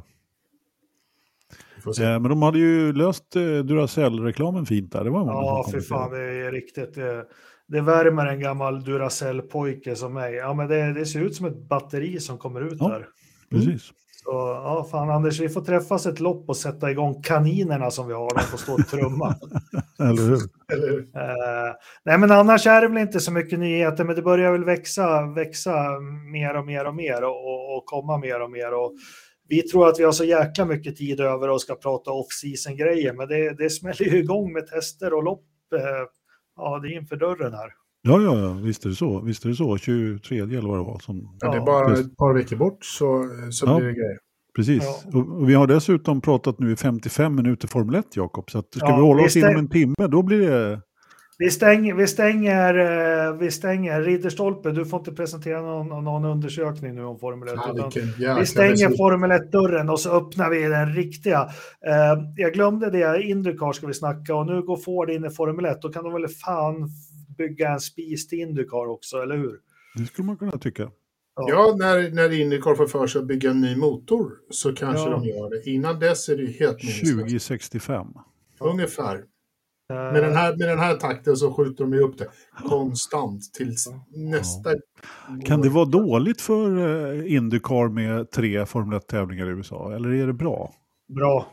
Eh, men de hade ju löst eh, Duracell-reklamen fint där. Det var Ja, för kommenterade. fan, det är riktigt. Det, det värmer en gammal Duracell-pojke som mig. Ja, men det, det ser ut som ett batteri som kommer ut Ja. där. Precis. Så ja, fan Anders, vi får träffas ett lopp och sätta igång kaninerna som vi har. De får stå och trumma. Eller hur? Eller hur? Eh, nej, men annars är det väl inte så mycket nyheter, men det börjar väl växa, växa mer och mer och mer och, och, och komma mer och mer. Och vi tror att vi har så jäkla mycket tid över och ska prata off-season-grejer, men det, det smäller ju igång med tester och lopp. Eh, ja, det är inför dörren här. Ja, ja, ja, visst är det så. Visst är det så. 23 eller vad det var. Som... Ja, det är bara ett par veckor bort så, så Ja. blir det grejer. Precis. Ja. Och och vi har dessutom pratat nu i 55 minuter Formel 1, Jakob. Så att ska Ja, vi hålla vi oss inom en timme, då blir det... Vi stänger, vi stänger, eh, vi stänger Ridderstolpe. Du får inte presentera någon, någon undersökning nu om Formel 1. Ja, utan vilken jäkla vi stänger. Formel 1-dörren och så öppnar vi den riktiga. Eh, jag glömde det, Indycar ska vi snacka och nu går Ford in i Formel 1. Då kan de väl fan bygga en spis till Indycar också, eller hur? Det skulle man kunna tycka. Ja, när, när Indycar får för sig att bygga en ny motor så kanske Ja. de gör det. Innan dess är det ju helt meningslöst. 2065. Ungefär. Eh, Med den, här, med den här takten så skjuter de ju upp det konstant tills nästa... Kan det vara dåligt för eh, Indycar med tre Formel 1-tävlingar i USA? Eller är det bra? Bra,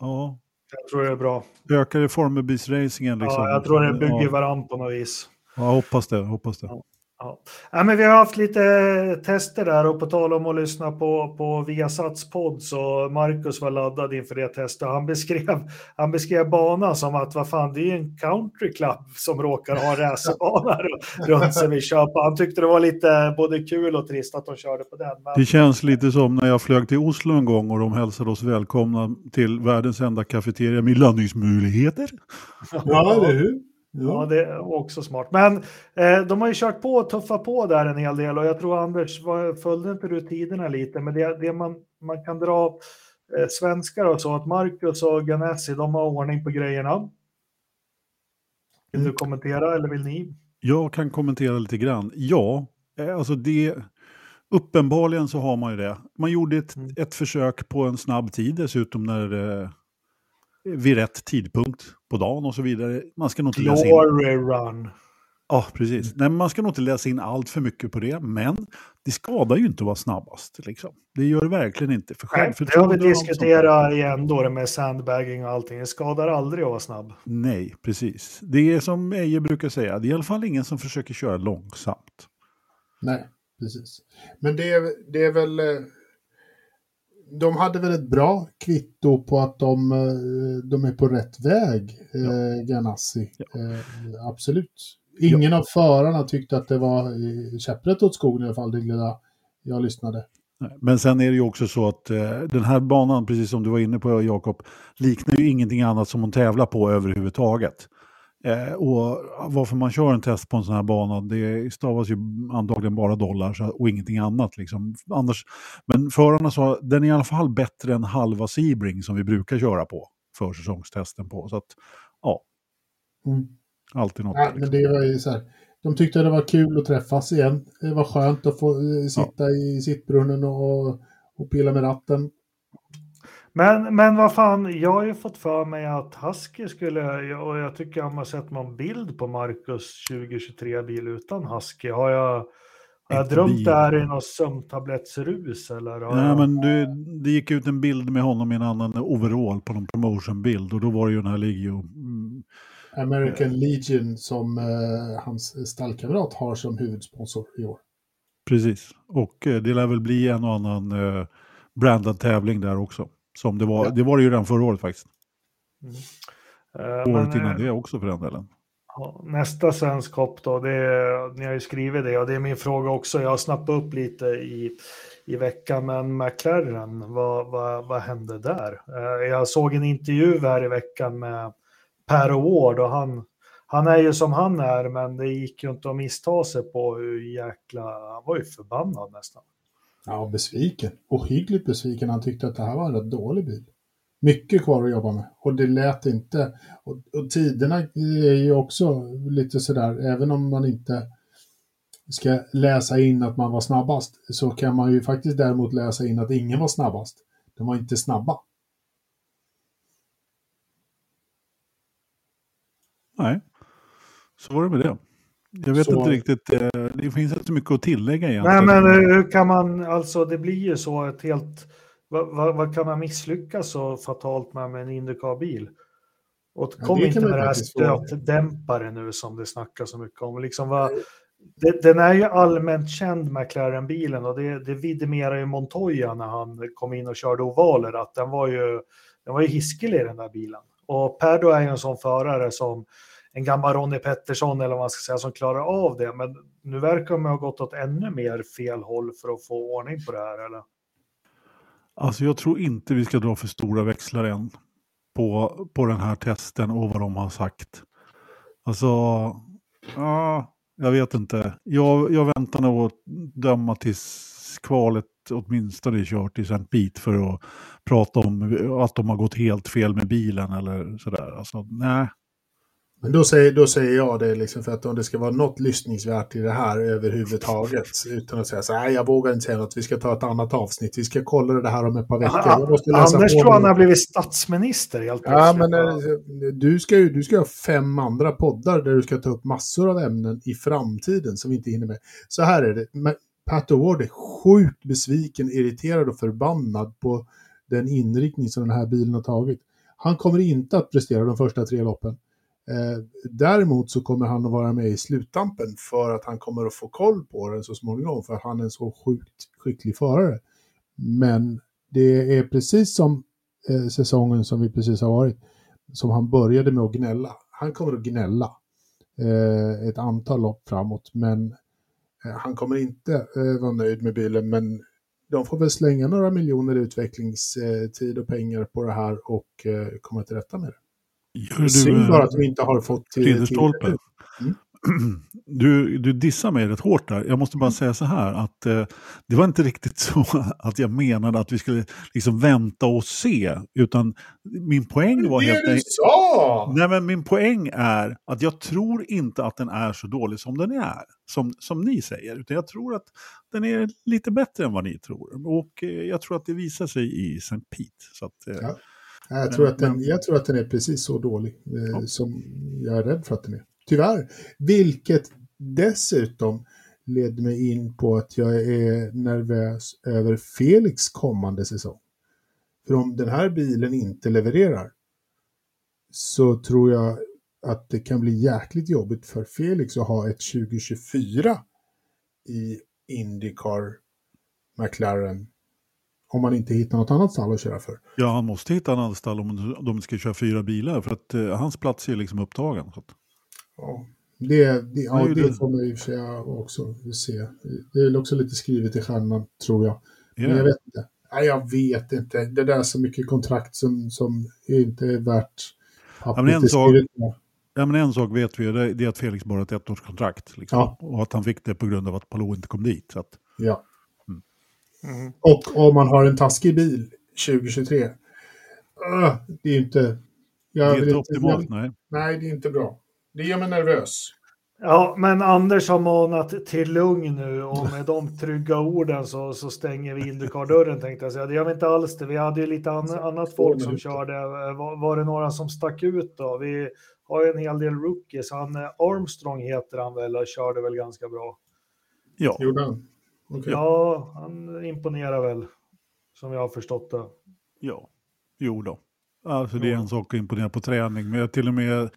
Ja. Jag tror det är bra. Ökar det formelbilsracingen? Liksom? Ja, jag tror det bygger ja. varandra på något vis. ja, hoppas det. Hoppas det. Ja. Ja, men vi har haft lite tester där och på tal om att lyssna på, på Viasats podd så Marcus var laddad inför det testet. Han beskrev, han beskrev banan som att vad fan, det är ju en countryclub som råkar ha racerbana runt sig vid köpa. Han tyckte det var lite både kul och trist att de körde på den. Men, Det känns lite som när jag flög till Oslo en gång och de hälsade oss välkomna till världens enda kafeteria med landningsmöjligheter. Ja, eller hur? Ja, det var också smart. Men eh, de har ju kört på och tuffat på där en hel del och jag tror Anders var, följde inte du tiderna lite, men det, det man, man kan dra eh, svenskar och så att Marcus och Ganassi, de har ordning på grejerna. Vill du kommentera eller vill ni? Jag kan kommentera lite grann. Ja, eh, alltså det... Uppenbarligen så har man ju det. Man gjorde ett, Mm. ett försök på en snabb tid dessutom när... Eh, vid rätt tidpunkt på dagen och så vidare. Man ska nog inte läsa in... Glory Run. Ja, precis. Nej, men man ska nog inte läsa in allt för mycket på det, men det skadar ju inte att vara snabbast. Liksom. Det gör det verkligen inte. För Nej, Det har vi diskuterat igen då det med sandbagging och allting. Det skadar aldrig att vara snabb. Nej, precis. Det är som Eje brukar säga, det är i alla fall ingen som försöker köra långsamt. Nej, precis. Men det är, det är väl... De hade väl ett bra kvitto på att de, eh, de är på rätt väg, eh, Ganassi. Eh, absolut. Ingen av förarna tyckte att det var käpprätt åt skogen i alla fall, det lilla jag lyssnade. Men sen är det ju också så att eh, den här banan, precis som du var inne på Jakob, liknar ju ingenting annat som hon tävlar på överhuvudtaget. Eh, och varför man kör en test på en sån här bana, det stavas ju antagligen bara dollar så, och ingenting annat. Liksom. Annars, men förarna sa den är i alla fall bättre än halva Sebring som vi brukar köra på försäsongstesten på. Så att, ja, Mm. alltid något. Nej, men det var ju så här. De tyckte det var kul att träffas igen. Det var skönt att få eh, sitta i sittbrunnen och, och pilla med ratten. Men, men vad fan, jag har ju fått för mig att Husky skulle, och jag tycker jag har sett någon bild på Marcus 2023-bil utan Husky. Har jag, har jag drömt bil. det här i något sömntablettsrus eller? Nej, jag... men det, det gick ut en bild med honom i en annan overall på någon promotionbild och då var det ju den här Ligio. Mm, American Legion som eh, hans stallkamrat har som huvudsponsor i år. precis. Och eh, det lär väl bli en och annan eh, brandad tävling där också. Som det var, Ja. det var det ju redan förra året faktiskt. Eh, Året men, innan eh, det också för den delen. Nästa svensk hopp då, det är, ni har ju skrivit det och det är min fråga också. Jag har snappat upp lite i, i veckan, men McLaren, vad, vad, vad hände där? Eh, Jag såg en intervju här i veckan med Per Ward och han, han är ju som han är, men det gick ju inte att missta sig på hur jäkla, han var ju förbannad nästan. Ja, besviken. Ohyggligt besviken. Han tyckte att det här var en rätt dålig bil. Mycket kvar att jobba med. Och det lät inte. Och, och tiderna är ju också lite sådär, även om man inte ska läsa in att man var snabbast, så kan man ju faktiskt däremot läsa in att ingen var snabbast. De var inte snabba. Nej, så var det med det. Jag vet Så- inte riktigt, eh, det finns inte så mycket att tillägga egentligen. Nej, men hur hur kan man, alltså det blir ju så ett helt, vad, vad, kan man misslyckas så fatalt med med en Indycar-bil? Och Ja, kom det inte med det här stötdämpare nu som det snackas så mycket om. Liksom vad, det, den är ju allmänt känd McLaren-bilen och det, det vidimerar ju Montoya när han kom in och körde ovaler att den var ju, den var ju hiskelig den där bilen. Och Perdo är ju en sån förare som en gammal Ronnie Pettersson eller vad man ska säga som klarar av det. Men nu verkar de ha gått åt ännu mer fel håll för att få ordning på det här. Eller? Alltså jag tror inte vi ska dra för stora växlar än på, på den här testen och vad de har sagt. Alltså, ja, jag vet inte. Jag, jag väntar nog att döma tills kvalet åtminstone är kört i St. Pete för att prata om att de har gått helt fel med bilen eller sådär. Alltså, nej. Men då säger, då säger jag det liksom för att om det ska vara något lyssningsvärt i det här överhuvudtaget utan att säga så här, jag vågar inte säga något, vi ska ta ett annat avsnitt, vi ska kolla det här om ett par veckor. Jag måste läsa Anders tror han har blivit statsminister helt Ja, men eh, du ska ju du ska ha fem andra poddar där du ska ta upp massor av ämnen i framtiden som vi inte hinner med. Så här är det, Pat O'Ward är sjukt besviken, irriterad och förbannad på den inriktning som den här bilen har tagit. Han kommer inte att prestera de första tre loppen. Eh, däremot så kommer han att vara med i sluttampen för att han kommer att få koll på den så småningom för att han är en så sjukt skicklig förare. Men det är precis som eh, säsongen som vi precis har varit, som han började med att gnälla. Han kommer att gnälla eh, ett antal lopp framåt, men eh, han kommer inte eh, vara nöjd med bilen. Men de får väl slänga några miljoner utvecklingstid och pengar på det här och eh, komma till rätta med det. Gör Synd bara eh, att vi inte har fått till... Ridderstolpe? till- Mm. Du, du dissar mig rätt hårt där. Jag måste bara säga så här att eh, det var inte riktigt så att jag menade att vi skulle liksom vänta och se. Utan min poäng var helt Det du enkelt... Nej, men min poäng är att jag tror inte att den är så dålig som den är. Som, som ni säger. Utan jag tror att den är lite bättre än vad ni tror. Och eh, jag tror att det visar sig i St. Pete. Så att, eh, Ja. Jag tror, att den, Men- jag tror att den är precis så dålig eh, Ja. som jag är rädd för att den är. Tyvärr. Vilket dessutom leder mig in på att jag är nervös över Felix kommande säsong. För om den här bilen inte levererar så tror jag att det kan bli jäkligt jobbigt för Felix att ha ett 2024 i Indycar McLaren om man inte hittar något annat stall att köra för. Ja, han måste hitta en annan stall om de ska köra fyra bilar. För att eh, hans plats är liksom upptagen. Så att, Ja, det, det, ja, det det- får man i och för sig också se. Det är väl också lite skrivet i stjärnan, tror jag. är Men jag vet inte. Nej, jag vet inte. Det där är så mycket kontrakt som, som inte är värt Ja, men en sak-. Ja, men en sak vet vi, det är att Felix bara har ett ettårskontrakt. Liksom. Ja. Och att han fick det på grund av att Palou inte kom dit. Så att, Ja. Mm. Och om man har en taskig bil 2023. Uh, det är inte... det Jag är vill inte inte optimalt, jag, nej. nej, det är inte bra. Det gör mig nervös. Ja, men Anders har manat till lugn nu och med de trygga orden så, så stänger vi Indycar-dörren tänkte jag säga. Det gör vi inte alls det. Vi hade ju lite an, annat folk som körde. Var, var det några som stack ut då? Vi har ju en hel del rookies. Han, eh, Armstrong heter han väl och körde väl ganska bra. Ja, Gjorde han? Okej. Ja, han imponerar väl som jag har förstått det. ja. Jo då. Alltså det är en sak att imponera på träning. Men jag till och med,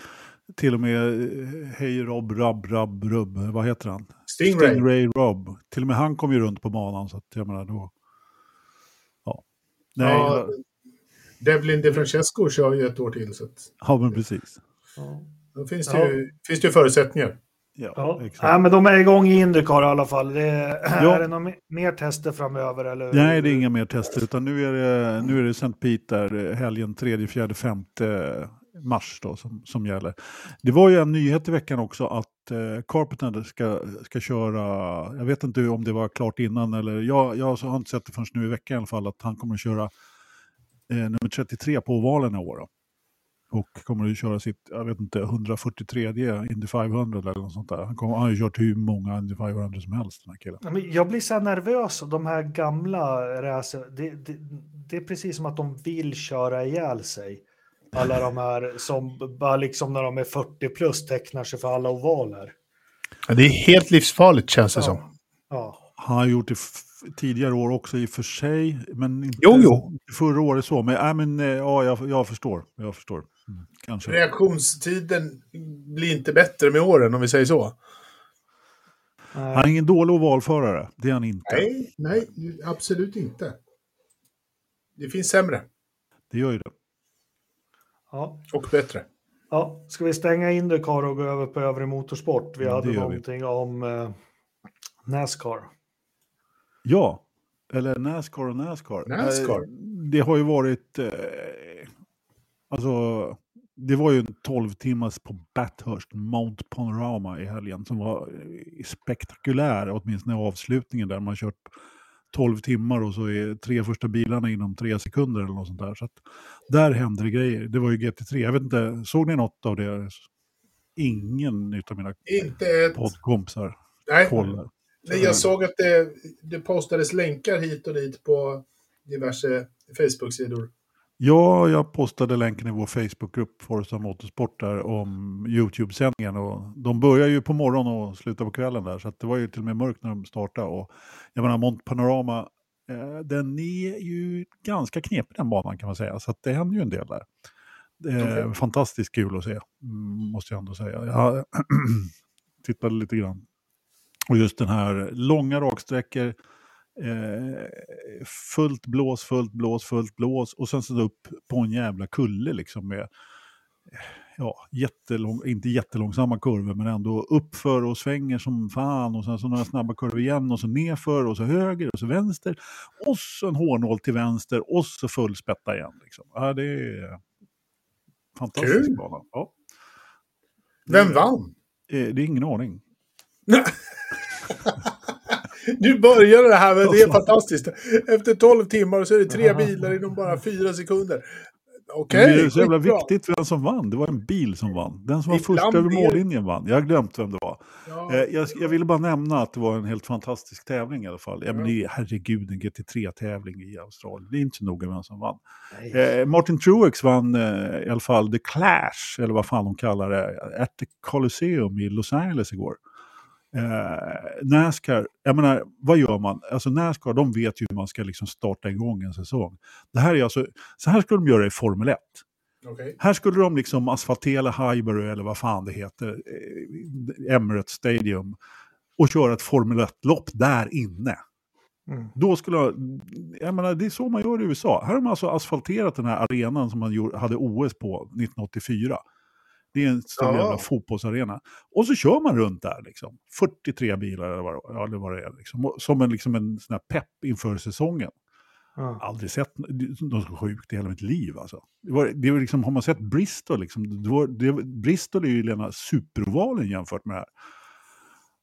till och med eh, Hej Rob, Rab, Rab, Rubb, vad heter han? Stingray. Stingray Rob. Till och med han kom ju runt på banan. Så att jag menar då. Ja. Nej, Ja, Devlin De Francesco kör ju ett år till. Så att ja men precis. Ja. då finns det, Ja. ju, finns det ju förutsättningar. Ja, Ja. exakt. Nej, men de är igång i Indycar i alla fall. Det är, Ja. är det några mer tester framöver? Eller? Nej, det är inga mer tester, utan nu är det, nu är det St. Peter helgen 3, 4, 5 mars då, som, som gäller. Det var ju en nyhet i veckan också att eh, Carpenter ska, ska köra, jag vet inte om det var klart innan, eller jag, jag har inte sett det förrän nu i veckan i alla fall, att han kommer att köra eh, nummer 33 på ovalen i år. Då. Och kommer att köra sitt, jag vet inte, 143 Indy 500 eller något sånt där. Han, kommer, han har ju kört hur många Indy 500 som helst, den här killen. Ja, Jag blir så här nervös av de här gamla racer. Det, det, det är precis som att de vill köra ihjäl sig. Alla de här som bara liksom när de är 40 plus tecknar sig för alla ovaler. Ja, Det är helt livsfarligt känns det som. Ja. ja. Han har gjort det tidigare år också i och för sig. Men inte Jo, jo. förra året så. Men, äh, men äh, ja, jag, jag förstår. Jag förstår. Kanske. Reaktionstiden blir inte bättre med åren om vi säger så. Han är ingen dålig ovalförare. Det är han inte. Nej, nej, absolut inte. Det finns sämre Det gör ju det. Ja. och bättre. Ja, ska vi stänga Indycar och gå över på övrig motorsport? Vi Ja, det hade gör vi. någonting om eh, Nascar. Ja, eller Nascar och Nascar. Nascar. Eh, Det har ju varit... Eh, alltså, det var ju en 12 timmars på Bathurst Mount Panorama i helgen som var eh, spektakulär, åtminstone avslutningen där man kört 12 timmar och så är tre första bilarna inom tre sekunder eller något sånt där. Så att där hände det grejer. Det var ju GT3. Jag vet inte, såg ni något av det? Ingen utav mina Inte poddkompisar Nej, kollar. nej, jag såg att det, det postades länkar hit och dit på diverse Facebook-sidor. Ja, jag postade länken i vår Facebookgrupp Forza Motorsport där om YouTube-sändningen. Och de börjar ju på morgonen och slutar på kvällen där. Så det var ju till och med mörkt när de startade. Och jag menar, Mont Panorama, eh, den är ju ganska knepig den banan kan man säga. Så det händer ju en del där. Det är Okej. fantastiskt kul att se, mm, måste jag ändå säga. Jag tittade lite grann. Och just den här långa raksträckor, eh, fullt blås, fullt blås, fullt blås och sen så upp på en jävla kulle liksom med ja, jättelång, inte jättelångsamma kurvor men ändå uppför och svänger som fan och sen så några snabba kurvor igen och så nerför och så höger och så vänster och så en hårnål till vänster och så full spätta igen. Liksom. Ja, det är fantastisk Kul. bana. Ja. Vem vann? Eh, Det är ingen aning. Nu börjar det här, men det är fantastiskt. Efter 12 timmar så är det tre bilar inom bara fyra sekunder. Okej, det är så jävla viktigt vem som vann. Det var en bil som vann. Den som var Ibland först över mållinjen vann. Jag har glömt vem det var. Ja. Eh, Jag, jag ville bara nämna att det var en helt fantastisk tävling i alla fall. Ja, men det är, herregud, en GT3-tävling i Australien. Det är inte så noga vem som vann. Eh, Martin Truex vann eh, i alla fall The Clash, eller vad fan de kallar det, at the Colosseum i Los Angeles igår. Eh, Nascar, jag menar, vad gör man? Alltså Nascar, de vet ju hur man ska liksom starta igång en säsong. Det här är alltså, så här skulle de göra i Formel 1. Okej. Här skulle de liksom asfaltera Highbury eller vad fan det heter, eh, Emirates Stadium och köra ett Formel 1-lopp där inne. Mm. Då skulle jag, jag menar, det är så man gör i USA. Här har man alltså asfalterat den här arenan som man gjorde, hade OS på 1984. Det är en stor Ja. jävla fotbollsarena. Och så kör man runt där liksom. 43 bilar eller vad, ja, eller vad det är. Liksom. Som en, liksom en sån här pepp inför säsongen. Ja. Aldrig sett något så sjukt i hela mitt liv. Alltså. Det var, det var liksom, har man sett Bristol, liksom, det var, det, Bristol är ju rena superovalen jämfört med det här.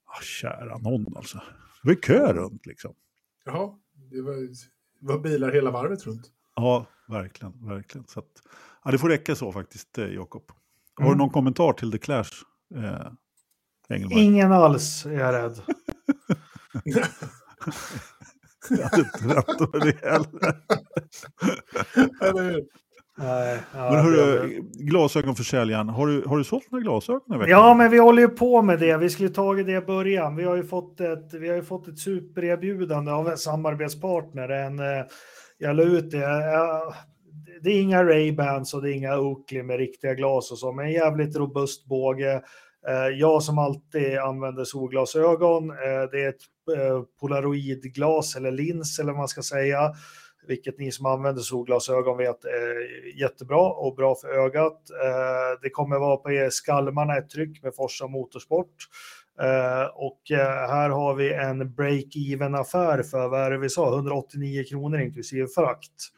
Ah, kära någon alltså. Det var ju kö runt liksom. Jaha, det var, det var bilar hela varvet runt. Ja, verkligen. verkligen. Så att, ja, det får räcka så faktiskt, eh, Jakob. Har Mm. du någon kommentar till The Clash, eh, Engelmark? Ingen alls, är jag rädd. Jag hade inte väntat mig det heller. Eller hur? Nej, ja, Men det- hörru, glasögonförsäljaren, har du, har du sålt några glasögon i veckan? Ja, men vi håller ju på med det. Vi skulle tagit det i början. Vi har ju fått ett, vi har ju fått ett supererbjudande av en samarbetspartner. En, eh, jag la ut det. eh, det är inga Ray-Bans och det är inga Oakley med riktiga glas och så, men en jävligt robust båge. Eh, jag som alltid använder solglasögon. Eh, det är ett eh, polaroidglas eller lins eller vad man ska säga vilket ni som använder solglasögon vet är jättebra och bra för ögat. Det kommer vara på er skalmarna ett tryck med Forsa Motorsport. Och här har vi en break-even affär för, vad är det vi sa, 189 kronor inklusive frakt.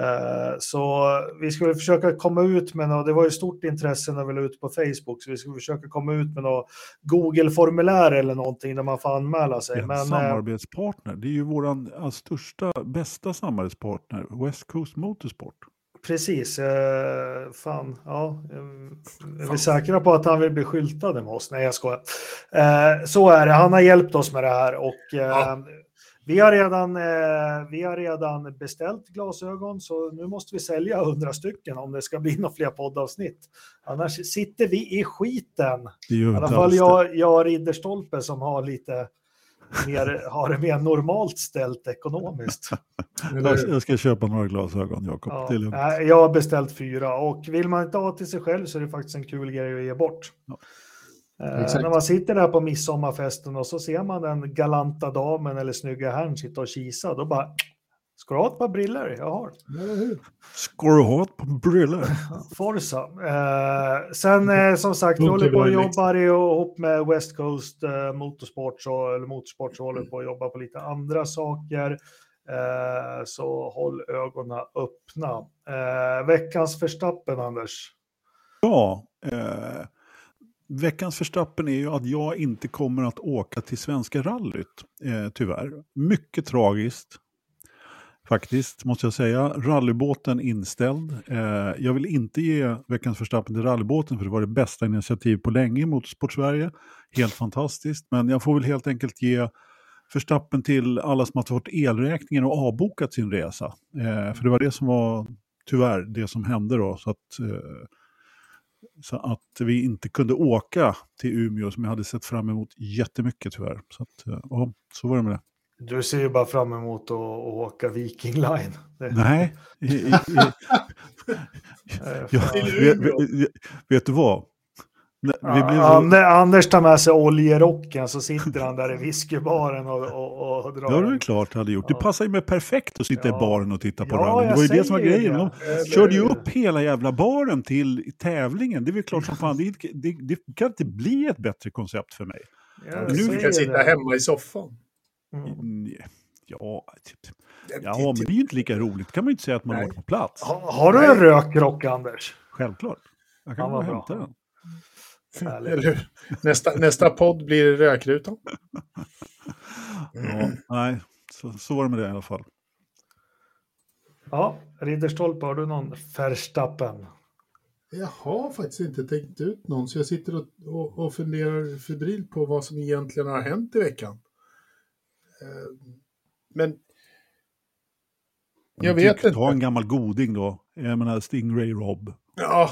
Eh, Så vi skulle försöka komma ut med något, det var ju stort intresse när vi la ut på Facebook, så vi skulle försöka komma ut med något Google-formulär eller någonting där man får anmäla sig. En Men, eh, samarbetspartner. Det är ju vår största, bästa samarbetspartner, West Coast Motorsport. Precis. Eh, fan, ja. Är vi säkra på att han vill bli skyltad med oss? Nej, jag skojar. Eh, så är det. Han har hjälpt oss med det här och eh, Ja. Vi, har redan, eh, vi har redan beställt glasögon så nu måste vi sälja hundra stycken om det ska bli några fler poddavsnitt. Annars sitter vi i skiten. I alla fall jag, jag och Ridderstolpe som har lite mer, har det mer normalt ställt ekonomiskt. Jag, ska köpa några glasögon, Jakob. Ja, jag har beställt fyra och vill man inte ha till sig själv så är det faktiskt en kul grej att ge bort. Ja. Eh, Exakt. när man sitter där på midsommarfesten och så ser man den galanta damen eller snygga herrn sitta och kisa, då bara Ska du ha ett par briller? Jag har. Ska du ha ett par brillor? Forza. Eh, sen eh, som sagt, vi håller på och jobbar ihop med West Coast eh, Motorsport, så, eller Motorsport, så håller på att jobba på lite andra saker. Eh, så håll ögonen öppna. Eh, veckans förstappen, Anders. Ja, veckans förstappen är ju att jag inte kommer att åka till Svenska rallyt, eh, tyvärr. Mycket tragiskt, faktiskt, måste jag säga. Rallybåten inställd. Eh, jag vill inte ge veckans förstappen till rallybåten, för det var det bästa initiativ på länge i Motorsport-Sverige. Helt fantastiskt, men jag får väl helt enkelt ge förstappen till alla som har fått elräkningen och avbokat sin resa. Eh, för det var det som var, tyvärr, det som hände då. Så att, eh, så att vi inte kunde åka till Umeå som jag hade sett fram emot jättemycket tyvärr. Så, att, eh, ja, så var det med det. Du ser ju bara fram emot att, att åka Viking Line. Nej, i, i, i, ja, fan. vet, vet, vet du vad? Blev, Ande- Anders tar med sig oljerocken så sitter han där i whiskybaren och, och, och drar. Ja, det är klart det hade gjort. Det Ja. passar ju mig perfekt att sitta Ja. i baren och titta på Ja, rally. Det var ju det som var grejen. det. De körde ju upp hela jävla baren till tävlingen. Det är väl klart som fan. Det, det, det kan inte bli ett bättre koncept för mig. Jag Nu Du kan sitta hemma i soffan. Mm. Ja, typ. ja, men det är ju inte lika roligt. kan man ju inte säga att man har varit på plats. Ha, har du en rökrock, Anders? Självklart. Jag kan Ja, gå och hämta bra. den. Eller? Nästa, nästa podd blir rökrutan. Ja, nej, så, så var det med det i alla fall. Ja, Ridderstolpe, har du någon Verstappen? Jag har faktiskt inte tänkt ut någon, så jag sitter och, och, och funderar febrilt på vad som egentligen har hänt i veckan. Eh, Men jag vet inte. Ta en gammal goding då. Jag menar Stingray Rob. Ja.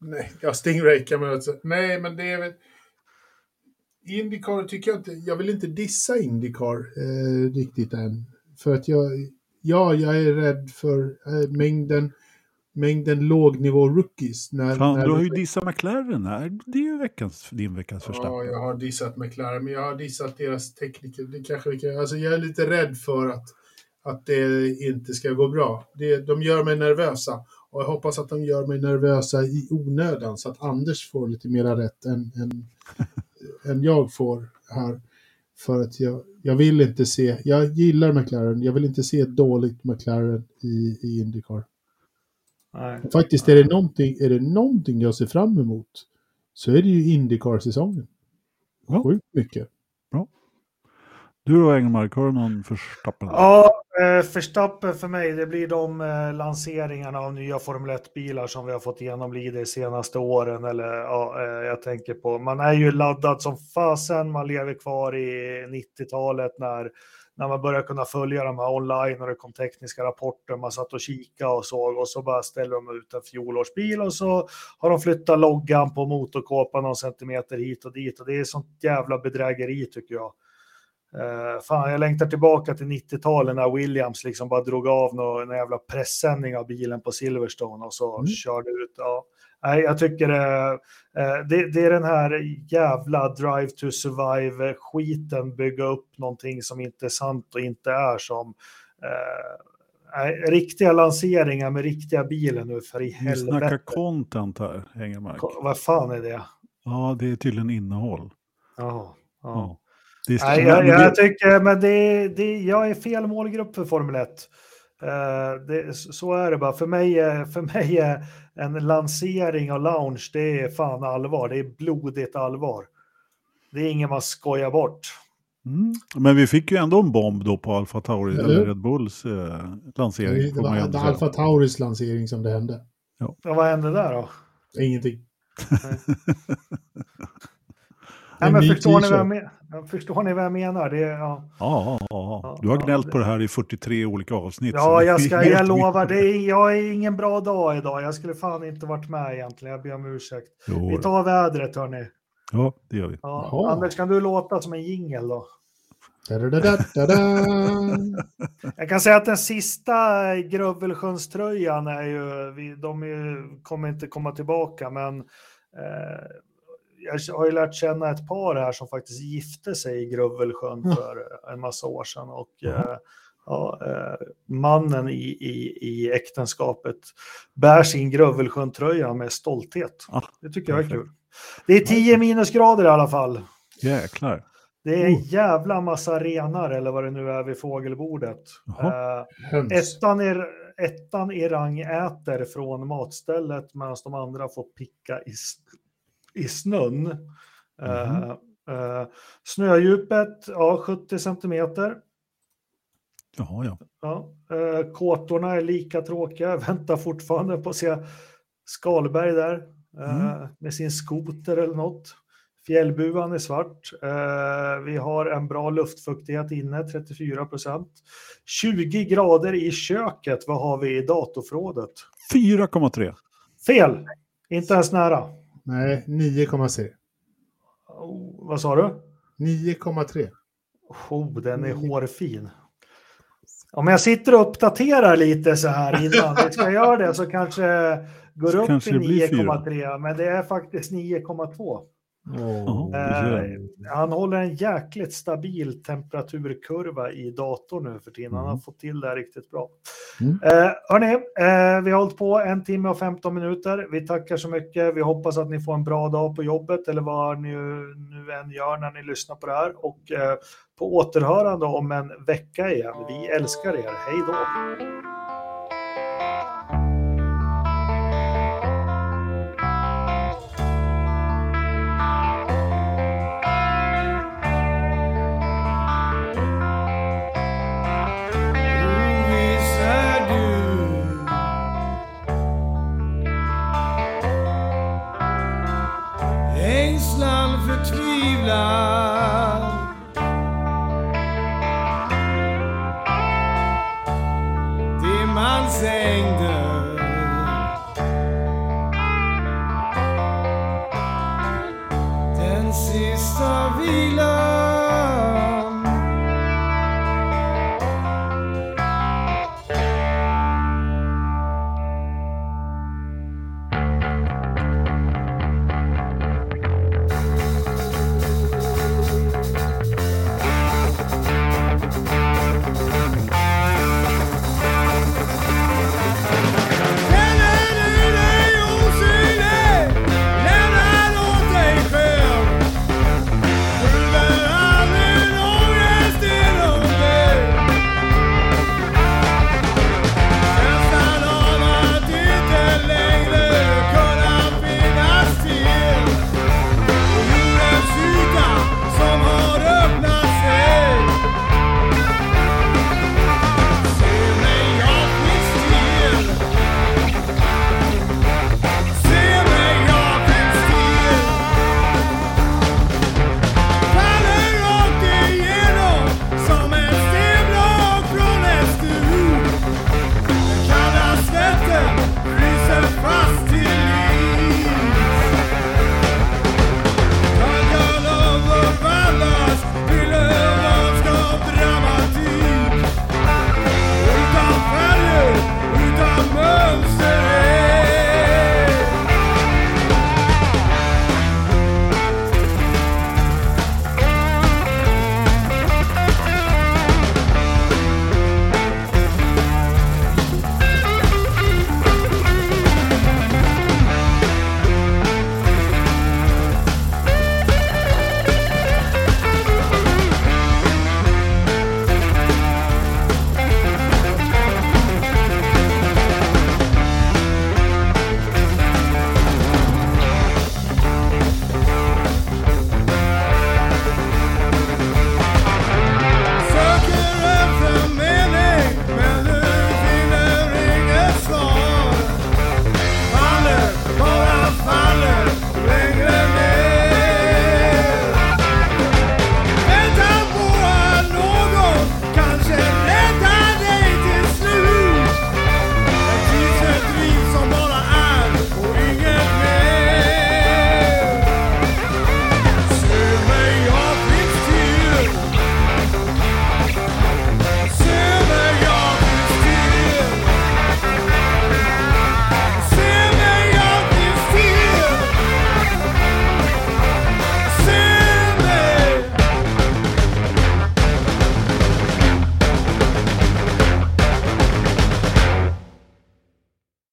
Nej, ja, Stingray kan man alltså. Nej, men det är väl... Indycar tycker jag inte... Jag vill inte dissa Indycar eh, riktigt än. För att jag... Ja, jag är rädd för eh, mängden, mängden lågnivå-rookies. När, Fan, när du har ju dissat McLaren här. Det är ju veckans, din veckans Ja, förstappen. jag har dissat McLaren, men jag har dissat deras tekniker. Det kanske vi kan... Alltså, jag är lite rädd för att, att det inte ska gå bra. Det, de gör mig nervösa. Och jag hoppas att de gör mig nervösa i onödan så att Anders får lite mera rätt än, än, än jag får här. För att jag, jag vill inte se, jag gillar McLaren, jag vill inte se ett dåligt McLaren i, i Indycar. Nej. Faktiskt är det, någonting, är det någonting jag ser fram emot så är det ju Indycar-säsongen. Ja. Sjukt mycket. Du då Engmark, har du någon förstappen? Ja, Eh, Förstappen Verstappen för mig, det blir de eh, lanseringarna av nya Formel 1-bilar som vi har fått genomlida de senaste åren. Eller, ja, eh, jag tänker på, man är ju laddad som fasen, man lever kvar i 90-talet när, när man började kunna följa de här online och det kom tekniska rapporter, man satt och kika och såg och så bara ställer de ut en fjolårsbil och så har de flyttat loggan på motorkåpan någon centimeter hit och dit och det är sånt jävla bedrägeri tycker jag. Uh, fan, jag längtar tillbaka till 90-talet när Williams liksom bara drog av någon, jävla pressändning av bilen på Silverstone och så Mm. körde ut. Ja. Nej, jag tycker eh, eh, det, det är den här jävla drive to survive-skiten, bygga upp någonting som inte är sant och inte är som eh, riktiga lanseringar med riktiga bilar nu för i Vi snackar helvete. content här, Engelmark. Vad fan är det? Ja, det är tydligen innehåll. Ja, ja. Ja. Det är, Nej, jag, jag tycker, men det, det, jag är fel målgrupp för Formel 1. Eh, det, så är det bara. För mig, är, för mig är en lansering och launch, det är fan allvar. Det är blodigt allvar. Det är inget man skojar bort. Mm. Men vi fick ju ändå en bomb då på Alfa Tauri, Eller eller? Red Bulls eh, lansering. Det var det säga. Alfa Tauris lansering som det hände. Ja, vad hände där då? Ingenting. Nej, En men förstår, ni vad jag men, förstår ni vad jag menar? Det, är- ja. Ja, ja, ja. Du har gnällt på det här i 43 olika avsnitt. Ja, jag, ska, jag lovar. Det är, jag är ingen bra dag idag. Jag skulle fan inte varit med egentligen. Jag ber om ursäkt. Jo, Vi tar vädret, hörni. Ja, det gör vi. Ja. Anders, kan du låta som en jingel då? Jag kan säga att den sista Grövelsjönströjan är ju, vi, de är, ju- kommer inte komma tillbaka, men eh, jag har ju lärt känna ett par här som faktiskt gifte sig i Grövelsjön Ja. för en massa år sedan och Jaha. eh, ja, eh, mannen i, i, i äktenskapet bär sin Grövelsjön-tröja med stolthet. Det tycker jag är kul. Det är 10 minusgrader i alla fall. Jäklar. Det är en jävla massa renar eller vad det nu är vid fågelbordet. Eh, ettan, i, ettan i rang äter från matstället medan de andra får picka i, i snön. Eh, eh, snödjupet, ja 70 centimeter. Jaha, ja. Ja, eh, kåtorna är lika tråkiga. Jag väntar fortfarande på att se Skalberg där eh, med sin skoter eller något. Fjällbuan är svart. Vi har en bra luftfuktighet inne, 34 procent. 20 grader i köket. Vad har vi i datorförrådet? 4,3. Fel! Inte ens nära. Nej, 9,3. Oh, vad sa du? 9,3. Oh, den är hårfin. Om jag sitter och uppdaterar lite så här innan vi ska göra det så kanske går Så upp kanske till det blir fyra. 9,3 men det är faktiskt 9,2. Ja. Eh, han håller en jäkligt stabil temperaturkurva i datorn nu för tiden. Han har Mm. fått till det här riktigt bra. Mm. Eh, hörni, eh, vi har hållit på en timme och 15 minuter. Vi tackar så mycket. Vi hoppas att ni får en bra dag på jobbet eller vad ni nu än gör när ni lyssnar på det här. Och eh, på återhörande om en vecka igen. Vi älskar er. Hej då!